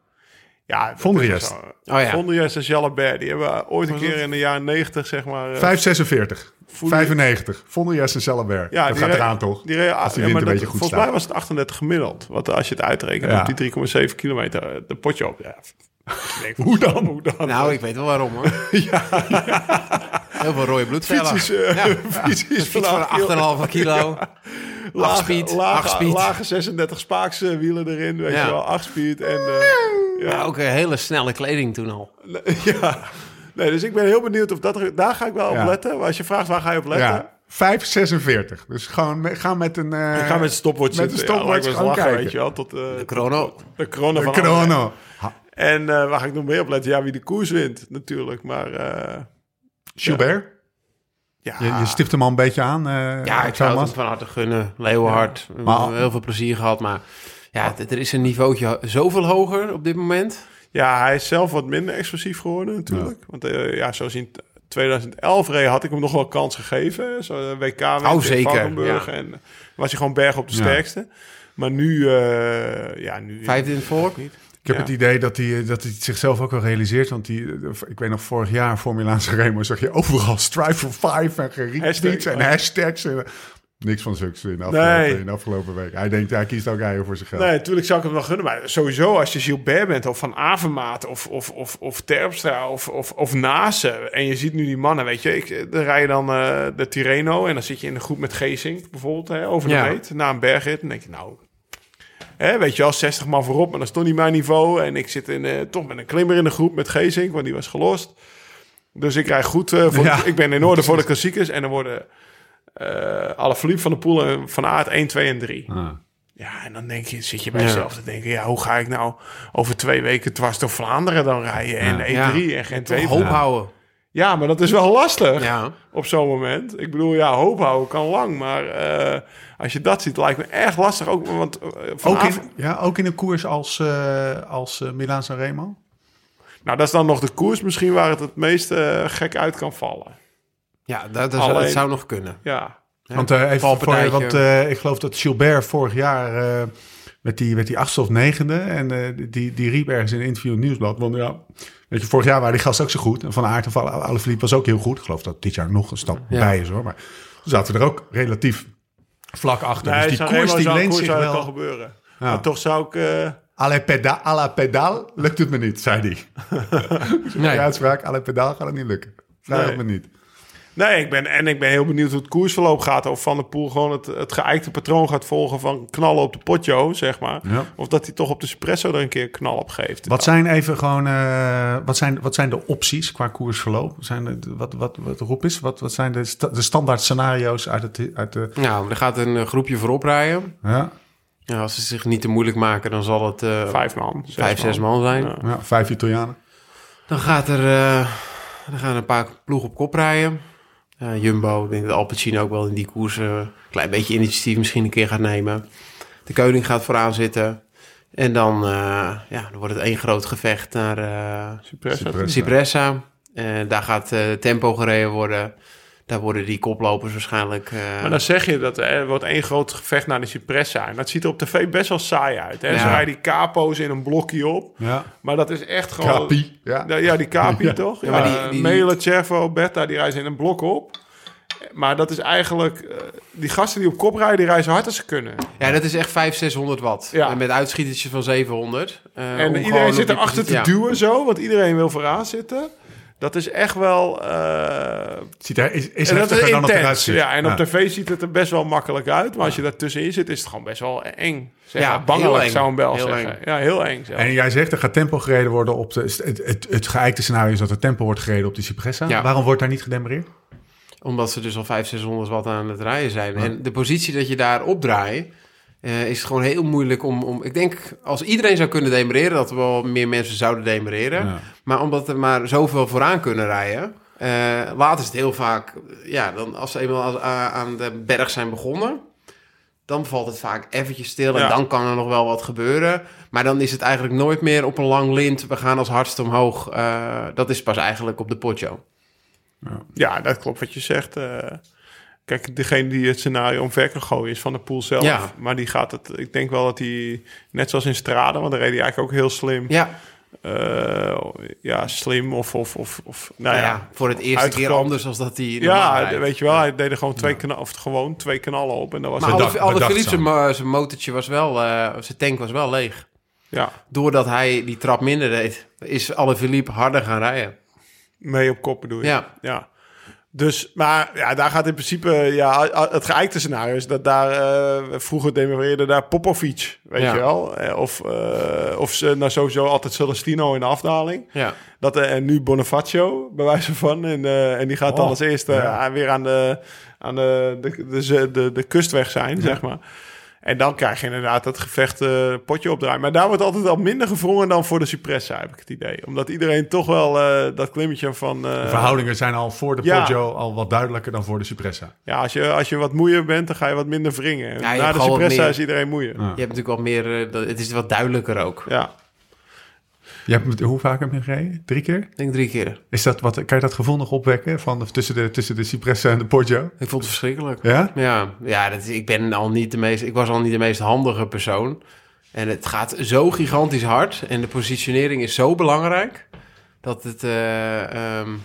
Ja, Vondriest. Oh ja. Vondriest en Jalabert, die hebben ooit een keer in de jaren 90, zeg maar... eh, 546. Voelde- 95. Vonden Jess en Cellenberg. Ja, dat die gaat re- eraan toch? Die re- Als die ja, wind maar een dat- beetje goed Volgens staat. mij was het 38 gemiddeld. Want als je het uitrekent Ja. op die 3,7 kilometer, eh, de potje op. Ja. Ik denk, hoe dan? Hoe dan? Nou, ik weet wel waarom hoor. [laughs] Heel veel rode bloedcellen. Fiets is, eh, Ja. [laughs] fiets is fiets van 8,5 [laughs] kilo. lage, 8 speed. lage, 8 speed. lage 36 spaaks eh, wielen erin, weet Ja. je wel. 8 speed en... eh, Ja, ja. ook een hele snelle kleding toen al. ja. Nee, dus ik ben heel benieuwd of dat... er- Daar ga ik wel op Ja. letten. Maar als je vraagt waar ga je op letten... Ja. 546. Dus gewoon me- ga met een... eh, Ik ga met een stopwatch met een stopwatch ja, wel eens lachen, kijken. weet je wel. Tot, eh, De chrono. de een van chrono. En eh, waar ga ik nog meer op letten? Ja, wie de koers wint natuurlijk. Maar eh, Gilbert? ja, Je, je stipt hem al een beetje aan, eh Ja, ik zou het van harte gunnen. Leeuwenhard. Maar- hebben heel veel plezier gehad. Maar ja, er is een niveautje zoveel hoger op dit moment. ja, hij is zelf wat minder explosief geworden natuurlijk. Want eh, ja, zoals in 2011 reed had ik hem nog wel kans gegeven. Zo een WK Oh, in zeker, Valkenburg. ja. En was hij gewoon berg op de Ja. sterkste. Maar nu, eh, ja, nu... Vijfde in het volk. niet. Ik heb Ja. het idee dat hij, dat hij het zichzelf ook wel realiseert. Want die, eh, ik weet nog, vorig jaar Formule Remo zag je overal [laughs] Strive for Five en Hashtags. en hashtags. En, niks van zulks in de afgelopen, Nee. in de afgelopen week. Hij denkt, hij kiest ook eigen voor zijn geld. Nee, natuurlijk zou ik hem wel gunnen. Maar sowieso als je Gilbert bent of Van Avermaat of, of, of, of Terpstra of, of, of Nase. En je ziet nu die mannen, weet je. Ik, dan rij je dan eh, de Tirreno en dan zit je in de groep met Geesink bijvoorbeeld hè, over de Ja. meet. Na een bergrit. Dan denk je nou... Hè, weet je wel, 60 man voorop, maar dat is toch niet mijn niveau. En ik zit in, eh, toch met een klimmer in de groep met Geesink, want die was gelost. Dus ik krijg goed. eh, voor Ja. ik ben in orde voor de klassiekers. En dan worden eh alle Philippe van de Poel en Van Aert 1, 2 en 3. Ah. Ja, en dan denk je, zit je bij Ja. jezelf te denken... ja, hoe ga ik nou over twee weken dwars door Vlaanderen dan rijden... en de E3 en geen twee... Hoop houden. Ja, maar dat is wel lastig Ja. op zo'n moment. Ik bedoel, ja, hoop houden kan lang. Maar eh, als je dat ziet, lijkt me echt lastig. Ook, want uh, Ook, in, ja, ook in een koers als, eh als eh, Milaan San Remo? Nou, dat is dan nog de koers misschien waar het het meest eh, gek uit kan vallen. Ja, dat, dat, zou, Alleen- dat zou nog kunnen. Ja, Ja. Want, eh, even voor, want eh, ik geloof dat Gilbert vorig jaar met die, met die achtste of negende. En eh, die, die riep ergens in een interview in het Nieuwsblad. Want ja, weet je, vorig jaar waren die gasten ook zo goed. En Van Aert of Alaphilippe was ook heel goed. Ik geloof dat dit jaar nog een stap Ja. bij is hoor. Maar zaten we er ook relatief vlak achter. nee, dus die koers die leent zich wel. kan gebeuren. Ja. Maar toch zou ik... À la peda- à la pedaal lukt het me niet, zei hij. [laughs] Nee. Die uitspraak, à la pedaal gaat het niet lukken. Vraag Nee. het me niet. Nee, ik ben, en ik ben heel benieuwd hoe het koersverloop gaat. Of Van der Poel gewoon het, het geëikte patroon gaat volgen van knallen op de potjo, zeg maar. Ja. Of dat hij toch op de espresso er een keer knal op geeft. Wat zijn even gewoon, eh, wat, zijn, wat zijn de opties qua koersverloop? Zijn de, wat, wat, wat de roep is? Wat, wat zijn de, sta- de standaard scenario's uit, het, uit de... Nou, er gaat een eh, groepje voorop rijden. Ja, Ja, als ze zich niet te moeilijk maken, dan zal het eh, Vijf man. zes vijf, zes man zijn. Ja. ja, vijf Italianen. Dan gaat er uh, dan gaan een paar ploegen op kop rijden. Uh, Jumbo, ik denk dat Alpecin ook wel in die koers uh, een klein beetje initiatief misschien een keer gaat nemen. De Keuning gaat vooraan zitten. En dan, uh, ja, dan wordt het één groot gevecht naar uh, Cipressa. Cipressa. En daar gaat uh, tempo gereden worden. Daar worden die koplopers waarschijnlijk... Uh... Maar dan zeg je dat er wordt één groot gevecht naar de Cipressa. En dat ziet er op tv best wel saai uit. Hè? Ja. Ze rijden die capo's in een blokje op. Ja. Maar dat is echt gewoon... Capi. Ja, ja die [laughs] capi ja. toch? Ja, maar die, die, die... Mele, Cervo, Berta, die rijden in een blok op. Maar dat is eigenlijk... Uh, die gasten die op kop rijden, die rijden zo hard als ze kunnen. Ja, dat is echt 500, 600 watt. Ja. En met uitschietertjes van 700. Uh, en iedereen zit erachter te ja. duwen zo, want iedereen wil vooraan zitten. Dat is echt wel... Uh, ziet er, is, is dat is dan het eruit ziet. Ja, en ja. op tv ziet het er best wel makkelijk uit. Maar als je daartussenin zit, is het gewoon best wel eng. Zeg ja, maar. bangelijk zou een bel heel zeggen. Eng. Ja, heel eng zelf. En jij zegt, er gaat tempo gereden worden op de... Het, het, het geëikte scenario is dat er tempo wordt gereden op de Cipressa. Ja. Waarom wordt daar niet gedemereerd? Omdat ze dus al 500, 600 watt aan het rijden zijn. En de positie dat je daar opdraait... Uh, is het gewoon heel moeilijk om, om... Ik denk, als iedereen zou kunnen demereren... dat er wel meer mensen zouden demereren. Ja. Maar omdat er maar zoveel vooraan kunnen rijden... Uh, later is het heel vaak... Ja, dan als ze eenmaal aan de berg zijn begonnen... dan valt het vaak eventjes stil... en ja. dan kan er nog wel wat gebeuren. Maar dan is het eigenlijk nooit meer op een lang lint... we gaan als hardst omhoog. Uh, dat is pas eigenlijk op de potjo. Ja. ja, dat klopt wat je zegt... Kijk, degene die het scenario omver kan gooien is van de pool zelf. Ja. Maar die gaat het. Ik denk wel dat hij, net zoals in Strade, want daar reed hij eigenlijk ook heel slim. Ja. Uh, ja, slim of, of, of, of nou, ja, ja, voor het eerste keer anders als dat hij. Ja, weet je wel, hij deed er gewoon twee, ja. knal, of gewoon twee kanalen op en dat was. Maar alle, alle Philips zijn motortje was wel, uh, zijn tank was wel leeg. Ja. Doordat hij die trap minder deed, is alle Philippe harder gaan rijden. Mee op kop bedoel je? Ja. ja. Dus, maar ja, daar gaat in principe, ja, het geëikte scenario is dat daar uh, vroeger demereerde daar Popovic, weet ja. je wel. Of, uh, of ze nou sowieso altijd Celestino in de afdaling. Ja. Dat, uh, en nu Bonifacio, bij wijze van. En, en die gaat oh, dan als eerste ja. weer aan, de, aan de, de, de, de, de kustweg zijn, zeg maar. En dan krijg je inderdaad dat gevecht uh, potje opdraaien. Maar daar wordt altijd al minder gevrongen dan voor de Cipressa, heb ik het idee. Omdat iedereen toch wel uh, dat klimmetje van... Uh, de verhoudingen zijn al voor de ja. Poggio al wat duidelijker dan voor de Cipressa. Ja, als je, als je wat moeier bent, dan ga je wat minder wringen. Ja, Na de Cipressa meer, is iedereen moeier. Ja. Je hebt natuurlijk wat meer... het is wat duidelijker ook. Ja. Je hebt, hoe vaak heb je gereden? Drie keer? Ik denk drie keer. Is dat wat, kan je dat gevoel nog opwekken van tussen de, tussen de Cipressa en de Poggio? Ik vond het verschrikkelijk. Ja? Ja, ja dat, ik ben al niet de meest, ik was al niet de meest handige persoon. En het gaat zo gigantisch hard en de positionering is zo belangrijk dat het, uh, um,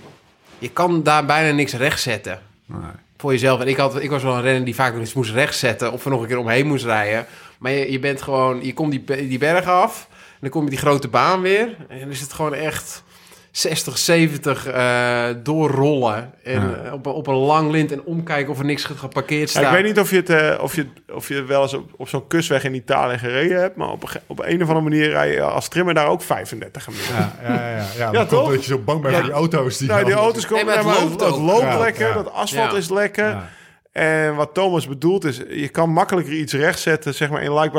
je kan daar bijna niks rechtzetten. Nee. Voor jezelf. En ik, had, ik was wel een renner die vaak nog iets moest rechtzetten of er nog een keer omheen moest rijden. Maar je, je bent gewoon, je komt die, die bergen af. En dan kom je die grote baan weer. En dan is het gewoon echt... 60, 70 eh, doorrollen. En eh, op, een- op een lang lint en omkijken of er niks geparkeerd Ja, staat. ik weet niet of je, het, eh, of je, of je wel eens op, op zo'n kustweg in Italië gereden hebt, maar op een, op een of andere manier rij je als trimmer daar ook 35 gemiddeld. Ja, ja, ja. ja. Ja, dan toch? komt dat je zo bang bent voor die auto's. Die Nou, die auto's komen, Nee, maar het loopt het loopt Ja, lekker, ja. dat asfalt Ja. is lekker. En wat Thomas bedoelt is, je kan makkelijker iets rechtzetten, zeg maar in Luik,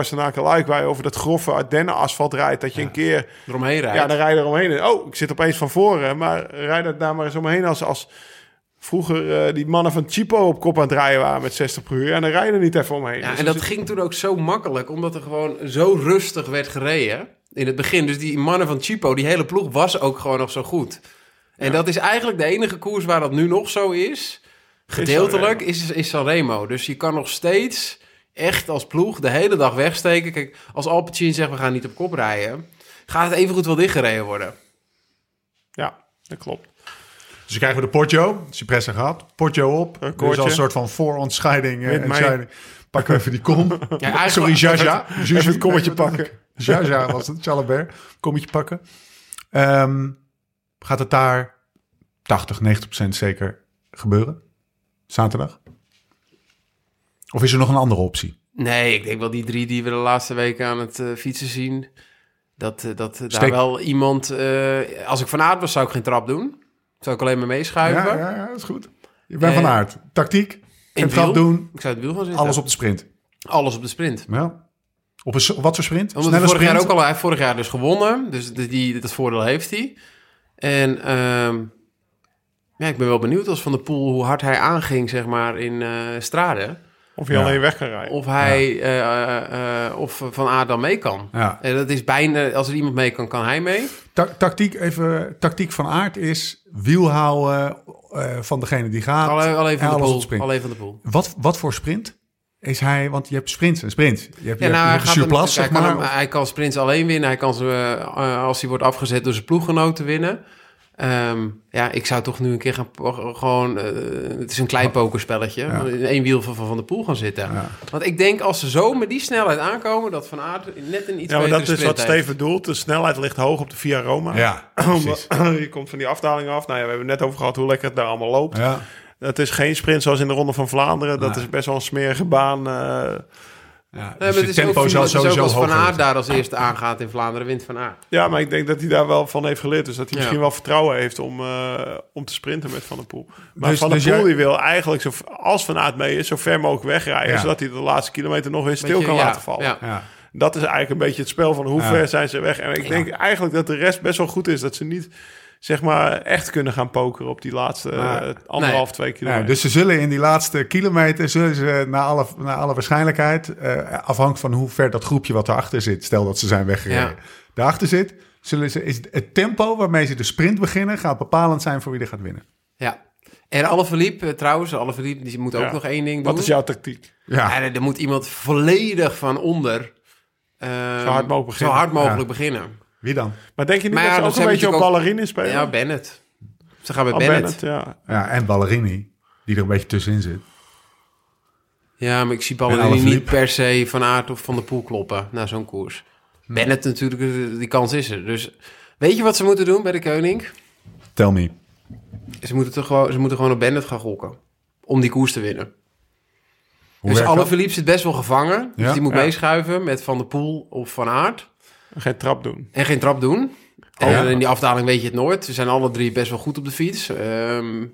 waar je over dat grove Ardennen asfalt rijdt, dat je een keer, eromheen rijdt. ja, dan rij je eromheen. Oh, ik zit opeens van voren, maar rijd dat daar maar eens omheen als, als vroeger eh, die mannen van Chipo op kop aan het rijden waren met 60 per uur. En dan rij je er niet even omheen. Ja, Dus en dat ging toen ook zo makkelijk, omdat er gewoon zo rustig werd gereden in het begin. Dus die mannen van Chipo, die hele ploeg was ook gewoon nog zo goed. En dat is eigenlijk de enige koers waar dat nu nog zo is. Gedeeltelijk is, is Sanremo. Dus je kan nog steeds echt als ploeg de hele dag wegsteken. Kijk, als Alpecin zegt we gaan niet op kop rijden, gaat het evengoed wel dichtgereden worden. Ja, dat klopt. Dus dan krijgen we de Porto. Cipressa gehad. Porto op. Dus koortje. als een soort van voorontscheiding. eh. Pakken we even die kom. [laughs] Sorry, Jaja. Even het kommetje pakken. Jaja was het. Jalabert. Kommetje pakken. Ehm, gaat het daar 80, 90 procent zeker gebeuren? Zaterdag? Of is er nog een andere optie? Nee, ik denk wel die drie die we de laatste weken aan het eh, fietsen zien. Dat, eh, dat eh, daar wel iemand... als ik van aard was, zou ik geen trap doen. Zou ik alleen maar meeschuiven. Ja, ja, ja, dat is goed. Je bent van aard. Tactiek. in Geen trap wiel. doen. Ik zou het wiel gaan zitten. Alles op de sprint. Alles op de sprint. Ja. Op een, wat voor sprint? Omdat vorig sprint? jaar ook al... Hij heeft vorig jaar dus gewonnen. Dus die, die, dat voordeel heeft hij. En ehm, ja, ik ben wel benieuwd als Van der Poel... hoe hard hij aanging, zeg maar, in eh Strade. Of Ja. alleen weg kan rijden. Of hij... eh, eh, of Van dan mee kan. Ja. En dat is bijna... Als er iemand mee kan, kan hij mee. Ta- tactiek, even, tactiek van aard is wiel houden eh, van degene die gaat. Alleen, alleen en van de Poel. Alleen van de Poel. Wat, wat voor sprint is hij? Want je hebt sprints en sprints. Je hebt, je Ja, nou, je hij, gaat de hem- hij, zeg kan maar. hem- hij kan sprints alleen winnen. Hij kan ze, als hij wordt afgezet door zijn ploeggenoten winnen. Ehm, ja, ik zou toch nu een keer gaan... Gewoon, eh, het is een klein pokerspelletje. Ja. In één wiel van, van de Poel gaan zitten. Ja. Want ik denk als ze zo met die snelheid aankomen... dat Van Aert net een iets Ja, maar dat is wat heeft. Steven doelt. De snelheid ligt hoog op de Via Roma. Ja, [clears throat] precies. je komt van die afdaling af. Nou ja, we hebben het net over gehad hoe lekker het daar allemaal loopt. Ja. Het is geen sprint zoals in de Ronde van Vlaanderen. Dat Nee. is best wel een smerige baan. eh. Ja, Nee, dus het tempo zal sowieso als Van Aert daar als eerste aangaat in Vlaanderen... wint Van Aert. ja, maar ik denk dat hij daar wel van heeft geleerd. Dus dat hij Ja. misschien wel vertrouwen heeft om, eh, om te sprinten met Van der Poel. Maar Dus- Van der dus Poel jij- die wil eigenlijk, zo, als Van Aert mee is, zo ver mogelijk wegrijden. Ja. Zodat hij de laatste kilometer nog weer stil Beetje, kan ja, laten vallen. ja. Ja. Dat is eigenlijk een beetje het spel van hoe Ja. ver zijn ze weg. En ik denk eigenlijk dat de rest best wel goed is. Dat ze niet zeg maar echt kunnen gaan pokeren op die laatste eh, anderhalf, Nee. twee Ja, kilometer. dus ze zullen in die laatste kilometer, zullen ze naar alle, naar alle waarschijnlijkheid, eh, afhankelijk van hoe ver dat groepje wat erachter zit, stel dat ze zijn weggereden, Ja. daarachter zit, zullen ze, is het tempo waarmee ze de sprint beginnen, gaat bepalend zijn voor wie er gaat winnen. Ja. En alle verliep trouwens, alle verliep, die moet ook Ja. nog één ding doen. Wat is jouw tactiek? Ja, Ja, er, er moet iemand volledig van onder. Zo hard mogelijk Zo beginnen. hard mogelijk Ja. beginnen. Wie dan? Maar denk je niet Maar ja, dat ze dat ook een beetje op ballerine spelen? Ja, Bennett. Ze gaan met Oh, Bennett. Bennett, ja. Ja, en Ballerini, die er een beetje tussenin zit. Ja, maar ik zie Alaphilippe. niet per se van aard of van de poel kloppen na zo'n koers. Bennett natuurlijk, die kans is er. Dus weet je wat ze moeten doen bij de Koning? Tell me. Ze moeten, toch gewoon, ze moeten gewoon op Bennett gaan gokken. Om die koers te winnen. Hoe dus alle dat? verliep zit best wel gevangen. Dus Ja. die moet Ja. meeschuiven met Van der Poel of Van Aert. Geen trap doen. En geen trap doen. En Oh, ja. in die afdaling weet je het nooit. Ze zijn alle drie best wel goed op de fiets. Ehm,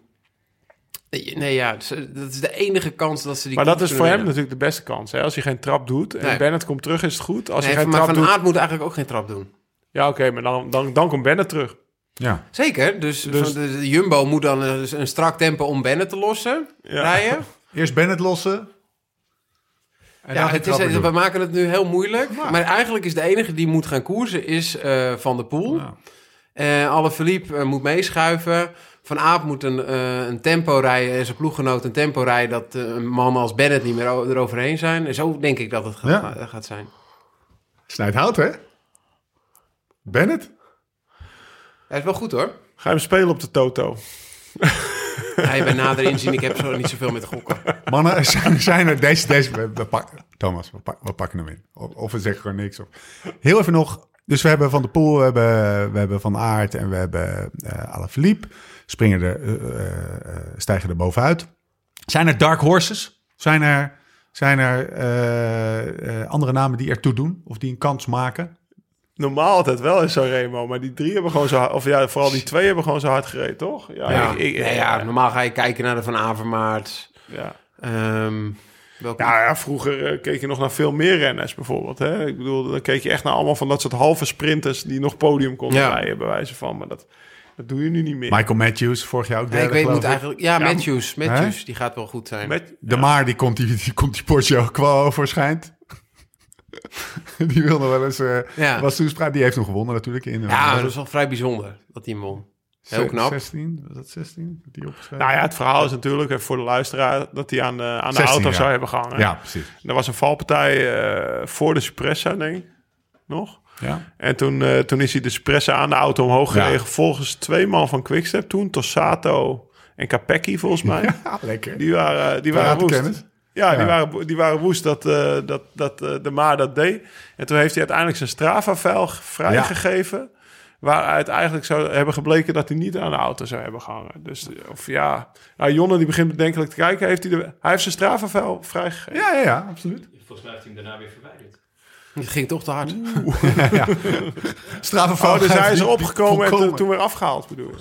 nee, ja, dat is de enige kans dat ze die Maar dat is voor hem natuurlijk de beste kans. Hè? Als hij geen trap doet en Nee. Bennett komt terug, is het goed. Als Nee, hij geen maar trap Van doet... Aert moet eigenlijk ook geen trap doen. Ja, oké, maar dan, dan, dan komt Bennett terug. Ja. Zeker, dus, Dus- de, de Jumbo moet dan een, een strak tempo om Bennett te lossen, Ja. rijden. [laughs] Eerst Bennett lossen. En Ja, het is, we maken het nu heel moeilijk. Maar eigenlijk is de enige die moet gaan koersen is eh, Van der Poel. Ja. Eh alle Philippe moet meeschuiven. Van Aap moet een, eh, een tempo rijden en zijn ploeggenoot een tempo rijden... dat eh, een man als Bennett niet meer eroverheen zijn. En zo denk ik dat het gaat, gaat zijn. Snijdt hout, hè? Bennett? Hij is wel goed hoor. Ga je hem spelen op de Toto? Je bent nader inzien, ik heb zo niet zoveel met gokken. Mannen, [laughs] zijn, zijn er deze... deze we, we pakken, Thomas, we, pak- we pakken hem in. Of, of we zeggen gewoon niks. Of. Heel even nog, Dus we hebben Van der Poel, we hebben, we hebben Van Aert en we hebben eh Alaphilippe. Springen eh, eh, stijgen er bovenuit. Zijn er dark horses? Zijn er, zijn er andere namen die ertoe doen? Of die een kans maken? Normaal altijd wel in Sanremo, maar die drie hebben gewoon zo hard... Of ja, vooral die twee hebben gewoon zo hard gereden, toch? Ja, Ja, ik- ja, normaal ga je kijken naar de Van Avermaat. ja. Ehm welke... Ja, ja, vroeger eh, keek je nog naar veel meer renners bijvoorbeeld. Hè? Ik bedoel, dan keek je echt naar allemaal van dat soort halve sprinters... die nog podium konden Ja. rijden, bij wijze van. Maar dat, dat doe je nu niet meer. Michael Matthews, vorig jaar ook derde, ik weet niet eigenlijk... Ja, Ja, Matthews. Matthews, die gaat wel goed zijn. Met, De Maar, die komt die, die, komt die Porsche ook wel over, schijnt. [laughs] die wil nog wel eens... eh Ja. Was toespraak, die heeft hem gewonnen natuurlijk. In, Ja, dat is wel vrij bijzonder dat hij hem won. Heel knap. 16, was dat 16? Die opgeschreven? nou ja, het verhaal is natuurlijk even voor de luisteraar... dat hij aan de, aan de 16, auto ja. zou hebben gehangen. Ja, precies. Er was een valpartij eh, voor de Cipressa, denk ik. Nog? Ja. En toen, eh, toen is hij de Cipressa aan de auto omhoog Ja. gereden. Volgens twee man van Quickstep toen. Tossato en Capecchi volgens mij. [laughs] Ja, lekker. Die waren, die waren woest. Ja, Die, Ja. waren, die waren woest dat, eh, dat, dat eh, de Maar dat deed. En toen heeft hij uiteindelijk zijn Strava-vuil vrijgegeven. Waaruit eigenlijk zou hebben gebleken dat hij niet aan de auto zou hebben gehangen. Dus, eh, of ja, nou, Jonne die begint bedenkelijk te kijken. Heeft hij, de, hij heeft zijn Strava-vuil vrijgegeven. Ja, ja, ja, absoluut. Volgens mij heeft hij hem daarna weer verwijderd. Het ging toch te hard. Stravenval. [laughs] Oh, dus hij is opgekomen en toen, weer afgehaald, bedoel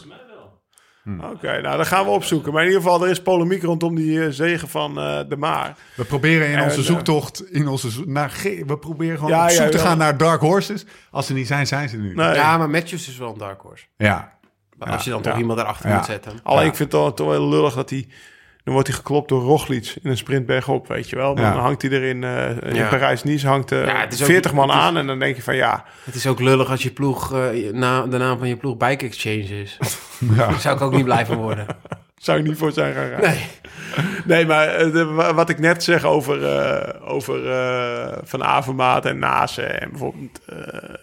je? Oké, nou dan gaan we opzoeken. Maar in ieder geval, er is polemiek rondom die eh, zegen van eh, de Maar. We proberen in En, onze eh, zoektocht, in onze zo- naar, we proberen gewoon Ja, op zoek ja, te ja. gaan naar dark horses. Als ze niet zijn, zijn ze nu. Nee. Ja, maar Matthews is wel een dark horse. Ja. Maar als je dan toch iemand erachter Ja. moet zetten. Alleen Ja. ik vind het toch, toch wel lullig dat hij... Dan wordt hij geklopt door Roglic in een sprintberg op, weet je wel. Dan Ja. hangt hij er in, eh, in Ja. Parijs-Nice hangt eh, Ja, is ook- 40 man is- aan. En dan denk je van ja, Het is ook lullig als je ploeg, eh, na, de naam van je ploeg Bike Exchange is. [laughs] Ja. Daar zou ik ook niet blij van worden. [laughs] zou ik niet voor zijn gaan rijden. Nee. Nee, maar eh, de- wa- wat ik net zeg over, eh, over eh, Van Avermaat en Nase en bijvoorbeeld eh,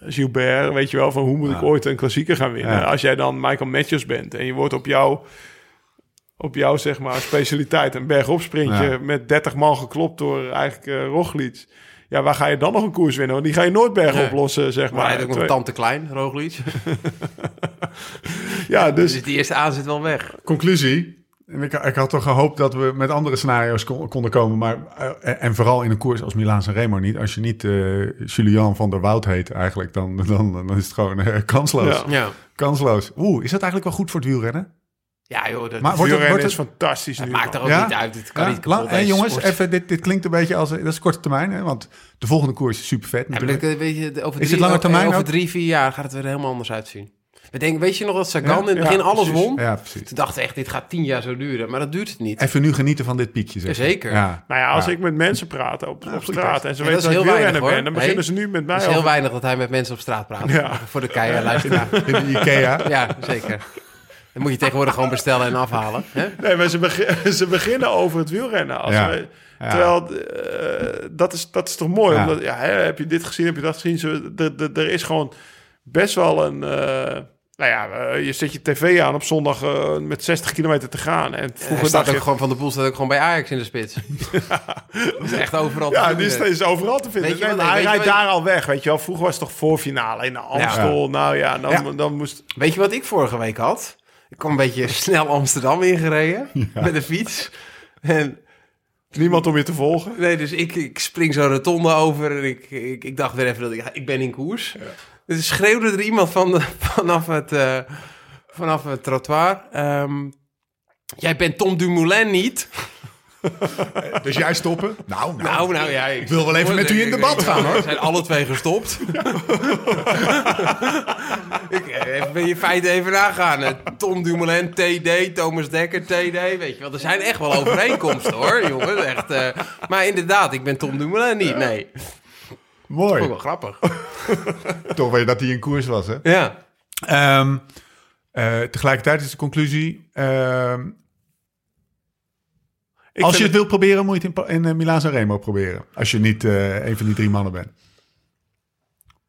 Gilbert, weet je wel, van hoe moet ik ooit een klassieker gaan winnen? Ja. Als jij dan Michael Matthews bent en je wordt op jouw, op jouw zeg maar, specialiteit een bergopsprintje Ja. met 30 man geklopt door eigenlijk eh Roglic. Ja, waar ga je dan nog een koers winnen? Want die ga je nooit berg Nee. oplossen, zeg Maar maar. hij heeft ook nog Twee- tante klein, Roglic. [laughs] ja, dus Dus die eerste aanzet wel weg. Conclusie. En Ik, ik had toch gehoopt dat we met andere scenario's kon- konden komen. Maar, eh, en vooral in een koers als Milaan San Remo niet. Als je niet eh, Julian van der Woud heet eigenlijk, dan, dan, dan is het gewoon eh, kansloos. Ja. Ja. Kansloos. Oeh, is dat eigenlijk wel goed voor het wielrennen? Ja joh, dat, Maar wordt het, wordt is fantastisch het nu. maakt er ook Ja? niet uit. Het kan Ja, niet kapot, lang- jongens, sport. even, dit, dit klinkt een beetje als... Dat is korte termijn, hè? Want de volgende koers is super vet Ja, maar natuurlijk. dat, weet je, over Is drie, het lange termijn Over drie, vier jaar gaat het er helemaal anders uitzien. We denken, weet je nog dat Sagan Ja? in het Ja, begin alles precies. won? Ja, precies. Toen dachten we echt, dit gaat tien jaar zo duren. Maar dat duurt het niet. Even nu genieten van dit piekje, zeg. Zeker. Ja. Nou ja, als Ja. ik met mensen praat op, op straat en ze Ja, weten dat is ik heel wielrenner weinig, ben, dan beginnen ze nu met mij Het is heel over... weinig dat hij met mensen op straat praat. Ja. Voor de keiharde luisteraar. [laughs] In de Ikea. Ja, zeker. Dan moet je tegenwoordig gewoon bestellen en afhalen. Hè? Nee, maar ze, [laughs] ze beginnen over het wielrennen. Als Ja. we- Ja. Terwijl, eh, dat, is, dat is toch mooi? Ja. Omdat, ja, hè, heb je dit gezien, heb je dat gezien? Ze, er is gewoon best wel een... eh, nou ja, eh, je zet je tv aan op zondag eh, met 60 kilometer te gaan. En vroeger staat ook je... gewoon, van de Poel staat ook gewoon bij Ajax in de spits. [laughs] Dat is echt overal te Ja, die is overal te vinden. Weet je Nee, wat- maar hij rijdt daar al weg, weet je wel. Vroeger was het toch voorfinale in de Amstel. Nou ja, dan, Ja. dan moest... Weet je wat ik vorige week had? Ik kwam een beetje [laughs] snel Amsterdam ingereden met een fiets. En Niemand om je te volgen. nee, dus ik, ik spring zo'n rotonde over en ik, ik, ik dacht weer even dat ik, ik ben in koers. Dus schreeuwde er iemand van de, [laughs] vanaf, het, eh, vanaf het trottoir. ehm, Jij bent Tom Dumoulin niet? [laughs] Dus jij stoppen? Nou, nou. Nou, nou ja. Ik wil wel even met u in debat gaan, hoor. We zijn alle twee gestopt. [laughs] ik eh, even ben je feiten even nagaan. Eh, Tom Dumoulin, TD, Thomas Dekker, TD. Weet je wel, er zijn echt wel overeenkomsten hoor, jongen. Echt, eh, maar inderdaad, ik ben Tom Dumoulin niet, nee. Mooi. Ook wel grappig. [laughs] Toch weer dat hij in koers was, hè? Ja. Ehm, eh, tegelijkertijd is de conclusie... ehm, Ik als je het wilt proberen, moet je het in, in eh, Milaan Remo proberen. Als je niet eh, een van die drie mannen bent.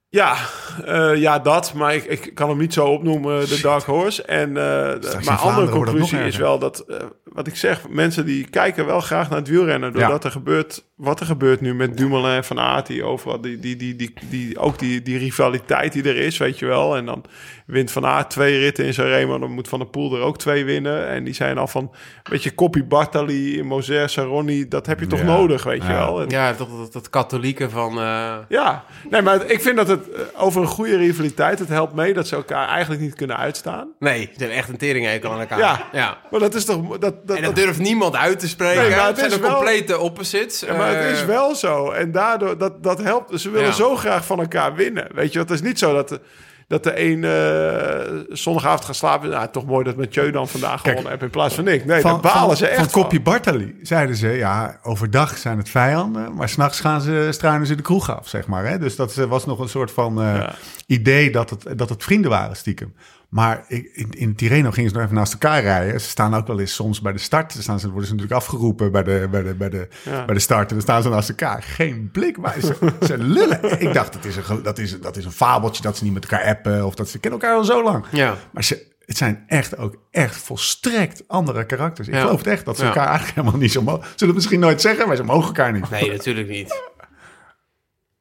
Ja, eh, ja, dat. Maar ik, ik kan hem niet zo opnoemen, de Dark Horse. En, in maar andere conclusie is wel dat... wat ik zeg, mensen die kijken wel graag naar het wielrennen. Doordat er gebeurt, wat er gebeurt nu met Dumoulin en Van Aert, die overal, die, die, die, die, die, ook die, die rivaliteit die er is, weet je wel. En dan wint Van Aert twee ritten in zijn Remo, dan moet Van der Poel er ook twee winnen. En die zijn al van, weet je, Bartali, Moser, Saroni, dat heb je toch Ja. nodig, weet je Ja. wel. En- Ja, dat, dat, dat katholieke van... eh, ja, nee, maar ik vind dat het eh, over een goede rivaliteit, het helpt mee dat ze elkaar eigenlijk niet kunnen uitstaan. nee, ze hebben echt een teringhekel aan elkaar. Ja. ja. Maar dat is toch, dat, dat, En dat durft niemand uit te spreken. Nee, maar het het zijn is de wel- complete opposites. Ja, maar het Eh, is wel zo. En daardoor, dat, dat helpt. Ze willen Ja. zo graag van elkaar winnen. Weet je, het is niet zo dat de, dat de een eh, zondagavond gaat slapen. Nou, toch mooi dat Mathieu dan vandaag gewonnen heeft in plaats van ik. Nee, daar balen ze echt van van. Kopje Bartali zeiden ze, ja, overdag zijn het vijanden, maar s'nachts gaan ze, struinen ze de kroeg af, zeg maar. Hè? Dus dat eh, was nog een soort van eh, Ja. idee dat het, dat het vrienden waren, stiekem. Maar ik- in, in Tirreno gingen ze nog even naast elkaar rijden. Ze staan ook wel eens soms bij de start. Dan staan ze, worden ze natuurlijk afgeroepen bij de, bij de, bij de, Ja. bij de start. En dan staan ze naast elkaar. Geen blik, maar ze, [laughs] ze lullen. Ik dacht, dat is, een, dat, is, dat is een fabeltje dat ze niet met elkaar appen. Of dat ze kennen elkaar al zo lang. Ja. Maar ze, het zijn echt ook echt volstrekt andere karakters. Ik Ja. geloof het echt dat ze elkaar eigenlijk helemaal niet zo mogen. Zullen het misschien nooit zeggen, maar ze mogen elkaar niet. Nee, natuurlijk niet.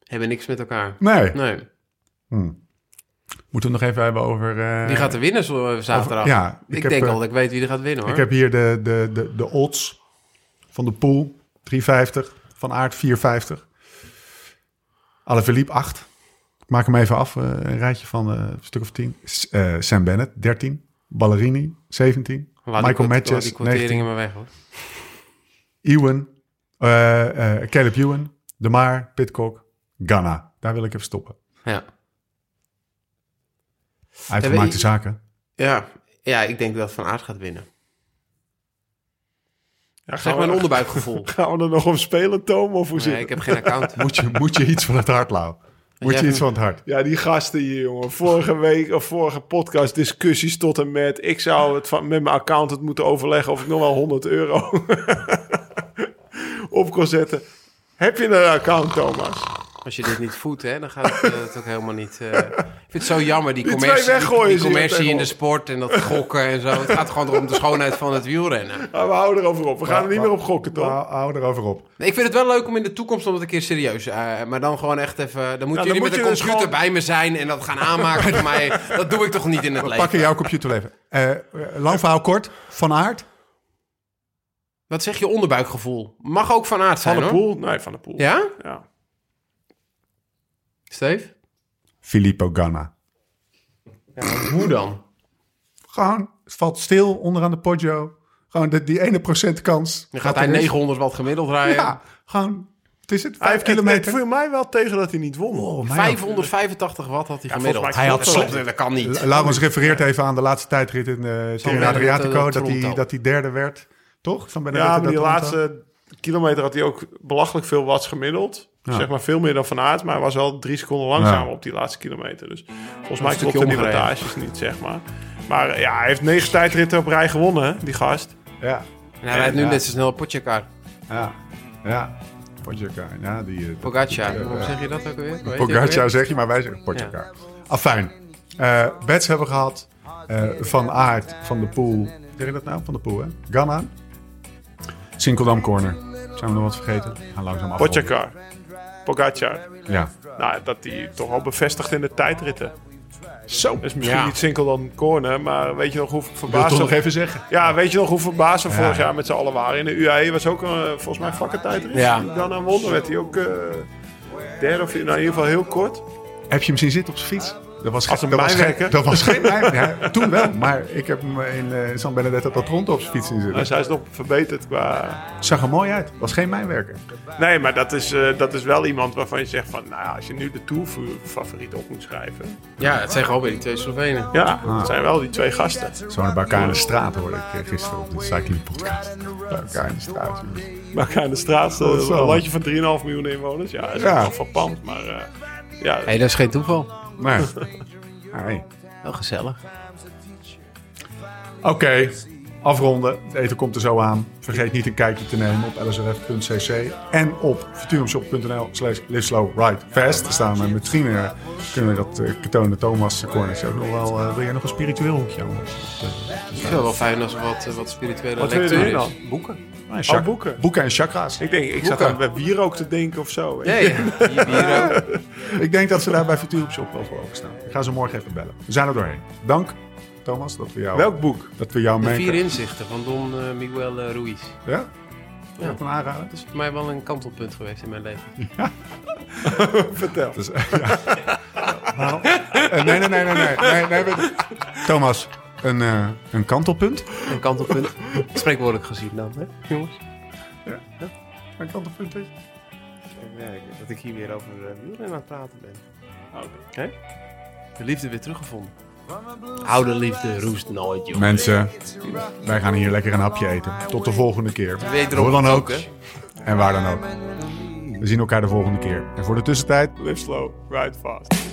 Hebben niks met elkaar. Nee. Nee. Moeten we nog even hebben over... eh, Wie gaat er winnen zo, zaterdag? Over- ja, ik, ik heb, denk eh, al dat ik weet wie er gaat winnen, hoor. Ik heb hier de, de, de, de odds van de pool. 350. Van Aert 450. Alaphilippe 8. Ik maak hem even af. eh, een rijtje van eh, een stuk of 10. S- eh, Sam Bennett 13. Ballerini 17. Laat die Michael Matches die quoteringen 19. maar weg, hoor. Ewan. eh, eh, Caleb Ewan. De Maar. Pitcock. Ghana. Daar wil ik even stoppen. Ja. Uitgemaakte zaken. Ja. ja, ik denk dat Van Aert gaat winnen. Ja, Zeg maar een onderbuikgevoel. [laughs] gaan we er nog om spelen, Toom? Of hoe Nee, het? ik heb geen account. [laughs] Moet je, moet je iets van het hart, Lau? Moet je iets van het hart? Ja, die gasten hier, jongen. Vorige week of vorige podcast discussies tot en met. Ik zou het van, met mijn accountant moeten overleggen of ik nog wel 100 euro [laughs] op kon zetten. Heb je een account, Thomas? Als je dit niet voedt, hè, dan gaat het, eh, het ook helemaal niet... eh, Ik vind het zo jammer, die Die commercie, die, commercie in de sport en dat gokken en zo. Het gaat gewoon om de schoonheid van het wielrennen. Maar we houden erover op. We gaan er niet meer op gokken, toch? Hou, hou erover op. Nee, ik vind het wel leuk om in de toekomst om het een keer serieus... eh, maar dan gewoon echt even... Dan moeten dan jullie moet met je een dus computer gewoon- bij me zijn en dat gaan aanmaken voor mij. Dat doe ik toch niet in het We leven. pakken jouw computerleven. Eh lang verhaal kort. Van Aert. Wat zeg je onderbuikgevoel? Mag ook van aard Van zijn, de hoor. Poel? Nee, Van de Poel. Ja? Ja. Steve? Filippo Ganna. Hoe dan? Gewoon, het valt stil onderaan de Poggio. Gewoon de, die ene procent kans. Dan gaat hij er is. 900 watt gemiddeld rijden. Ja, gewoon, het is het, Hij vijf heeft het, kilometer. het viel mij wel tegen dat hij niet won. Oh, mij ook. 585 watt had hij gemiddeld. Hij had dat. Klopt, dat kan niet. Laurens refereert even aan de laatste tijdrit in de Bennett, Adriatico. Dat hij, dat hij derde werd. Toch? Van Ja, maar die dat laatste kilometer had hij ook belachelijk veel watts gemiddeld. Ja. Zeg maar veel meer dan Van Aert, maar hij was wel drie seconden langzamer Ja. op die laatste kilometer. Dus volgens mij klopten die wattages niet, zeg maar. Maar eh, ja, hij heeft negen tijdritten op rij gewonnen, die gast. Ja, En hij rijdt nu Ja. net zo snel op ja, ja. Pogacar, ja, die... eh, Pogacar, hoe zeg je dat ook? Weet ook Pogacar zeg je, maar wij zeggen Pogacar. Afijn. Eh bets hebben we gehad. Eh, van Aert, Van de Poel. Zeg je dat nou? Van de Poel, hè? Ganna. Sinkeldam Corner. Zijn we nog wat vergeten? We gaan langzaam af. Potjakar, Pogacar. Ja. Nou, dat hij toch al bevestigd in de tijdritten. Zo. is misschien Ja. niet sinkel dan corner, maar weet je nog hoe Ik wil verbaasd... toch nog even zeggen. Ja, weet je nog hoe verbaasd we Ja. vorig jaar met z'n allen waren? In de UAE was ook een, volgens mij vlakke tijdrit. Ja. Die Dan aan won, werd hij ook eh, derde of nou, in ieder geval heel kort. Heb je hem zien zitten op zijn fiets? Dat was, Als geen- een dat was geen, mijnwerker? dat was [laughs] geen mijn, ja, Toen wel, maar ik heb hem in eh, San Benedetto rond op zijn fiets zien zitten. Dus hij is nog verbeterd qua... Zag er mooi uit. Was geen mijnwerker. Nee, maar dat is, eh, dat is wel iemand waarvan je zegt van... Nou ja, als je nu de Tour favoriet op moet schrijven... Ja, het zijn gewoon weer die twee Slovenen. Ja, Ah. het zijn wel die twee gasten. Zo bij elkaar in de straat hoorde ik eh, gisteren op de cycling podcast. Bij elkaar in de straat. de straat, zo. een landje van 3,5 miljoen inwoners. Ja, dat is Ja. wel verpand. Maar eh, ja, Hé, dat is geen toeval. Nee. Nee. Wel gezellig. Oké. Afronden. Het eten komt er zo aan. Vergeet niet een kijkje te nemen op lsrf.cc en op futurumshop.nl slash fast. Er staan we misschien eh, kunnen we dat uh, Katone Thomas cornertje ook nog wel... eh, wil jij nog een spiritueel hoekje? jongens? Ik vind het wel fijn als er wat, wat spirituele Wat lectuur dan? Boeken. Ah, Oh, boeken. Boeken en chakra's. Ik denk, ik zat aan bij wierook te denken of zo. Ja. [laughs] Ik denk dat ze daar bij Futurum Shop wel voor openstaan. Ik ga ze morgen even bellen. We zijn er doorheen. Dank, Thomas, dat we jou, Welk boek? dat we jou De mee... vier inzichten van Don eh, Miguel eh, Ruiz. Ja? Ja. Dat een aanrader? Dat is voor mij wel een kantelpunt geweest in mijn leven. [laughs] [laughs] Vertel. Dus, [laughs] ja. Nou, eh, nee, nee, nee, nee, nee. nee, nee Thomas, een, eh, een kantelpunt? Een kantelpunt. Spreekwoordelijk gezien dan, hè, jongens? Een kantelpunt is? Ja, ik- dat ik hier weer over uh, wielrennen aan het praten ben. Oké. De liefde weer teruggevonden. Oude liefde roest nooit, joh. Mensen, wij gaan hier lekker een hapje eten. Tot de volgende keer. Wederom Hoe dan ook. En waar dan ook. We zien elkaar de volgende keer. En voor de tussentijd, Live slow, ride fast.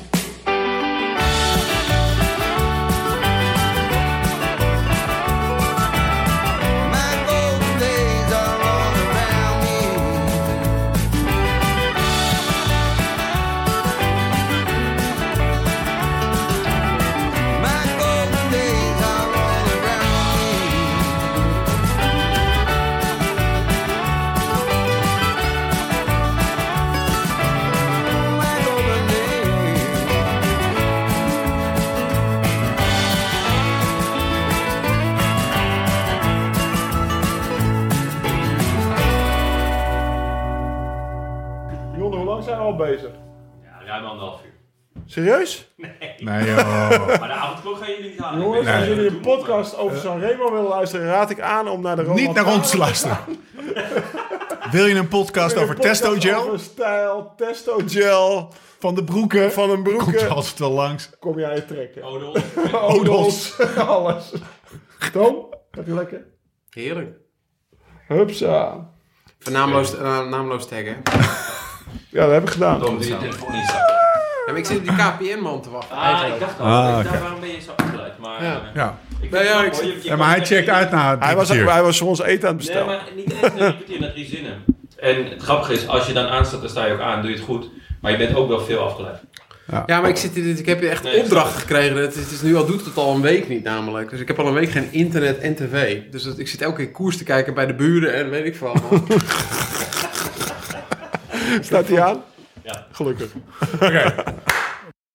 Serieus? nee joh. Maar de avondklok gaan jullie niet halen. Jongens, als jullie een podcast over Sanremo willen luisteren, raad ik aan om naar de Niet naar ons te luisteren. [laughs] Wil je een podcast over testo gel? Over stijl, testo gel, Van de broeken? van een Komt broeken. altijd wel langs. Kom jij trekken. Odol. [laughs] Odos, [laughs] alles. Tom, gaat ie lekker? Heerlijk. Hupsa. Vernaamloos, uh, naamloos taggen. Ja, dat heb ik gedaan. Tom, je niet maar ik zit op die KPN-man te wachten. Ah, eigenlijk. ik dacht al. Ah, ik dacht, oké. waarom ben je zo afgeleid? Maar Ja. eh, Ja. ik Nee, ja, ik mooi, ja, maar hij checkt uit na het Hij was, hij was voor ons eten aan het Nee, bestellen. maar niet eens een kwartier naar drie zinnen. En het grappige is, als je dan aanstaat, dan sta je ook aan, doe je het goed. Maar je bent ook wel veel afgeleid. Ja, maar ik, zit hier, ik heb hier echt Nee, ik opdrachten gekregen. Het is, het is nu al, doet het al een week niet namelijk. Dus ik heb al een week geen internet en tv. Dus dat- ik zit elke keer koers te kijken bij de buren en weet ik veel allemaal. [laughs] Staat hij aan? Ja. Gelukkig. Oké. [laughs]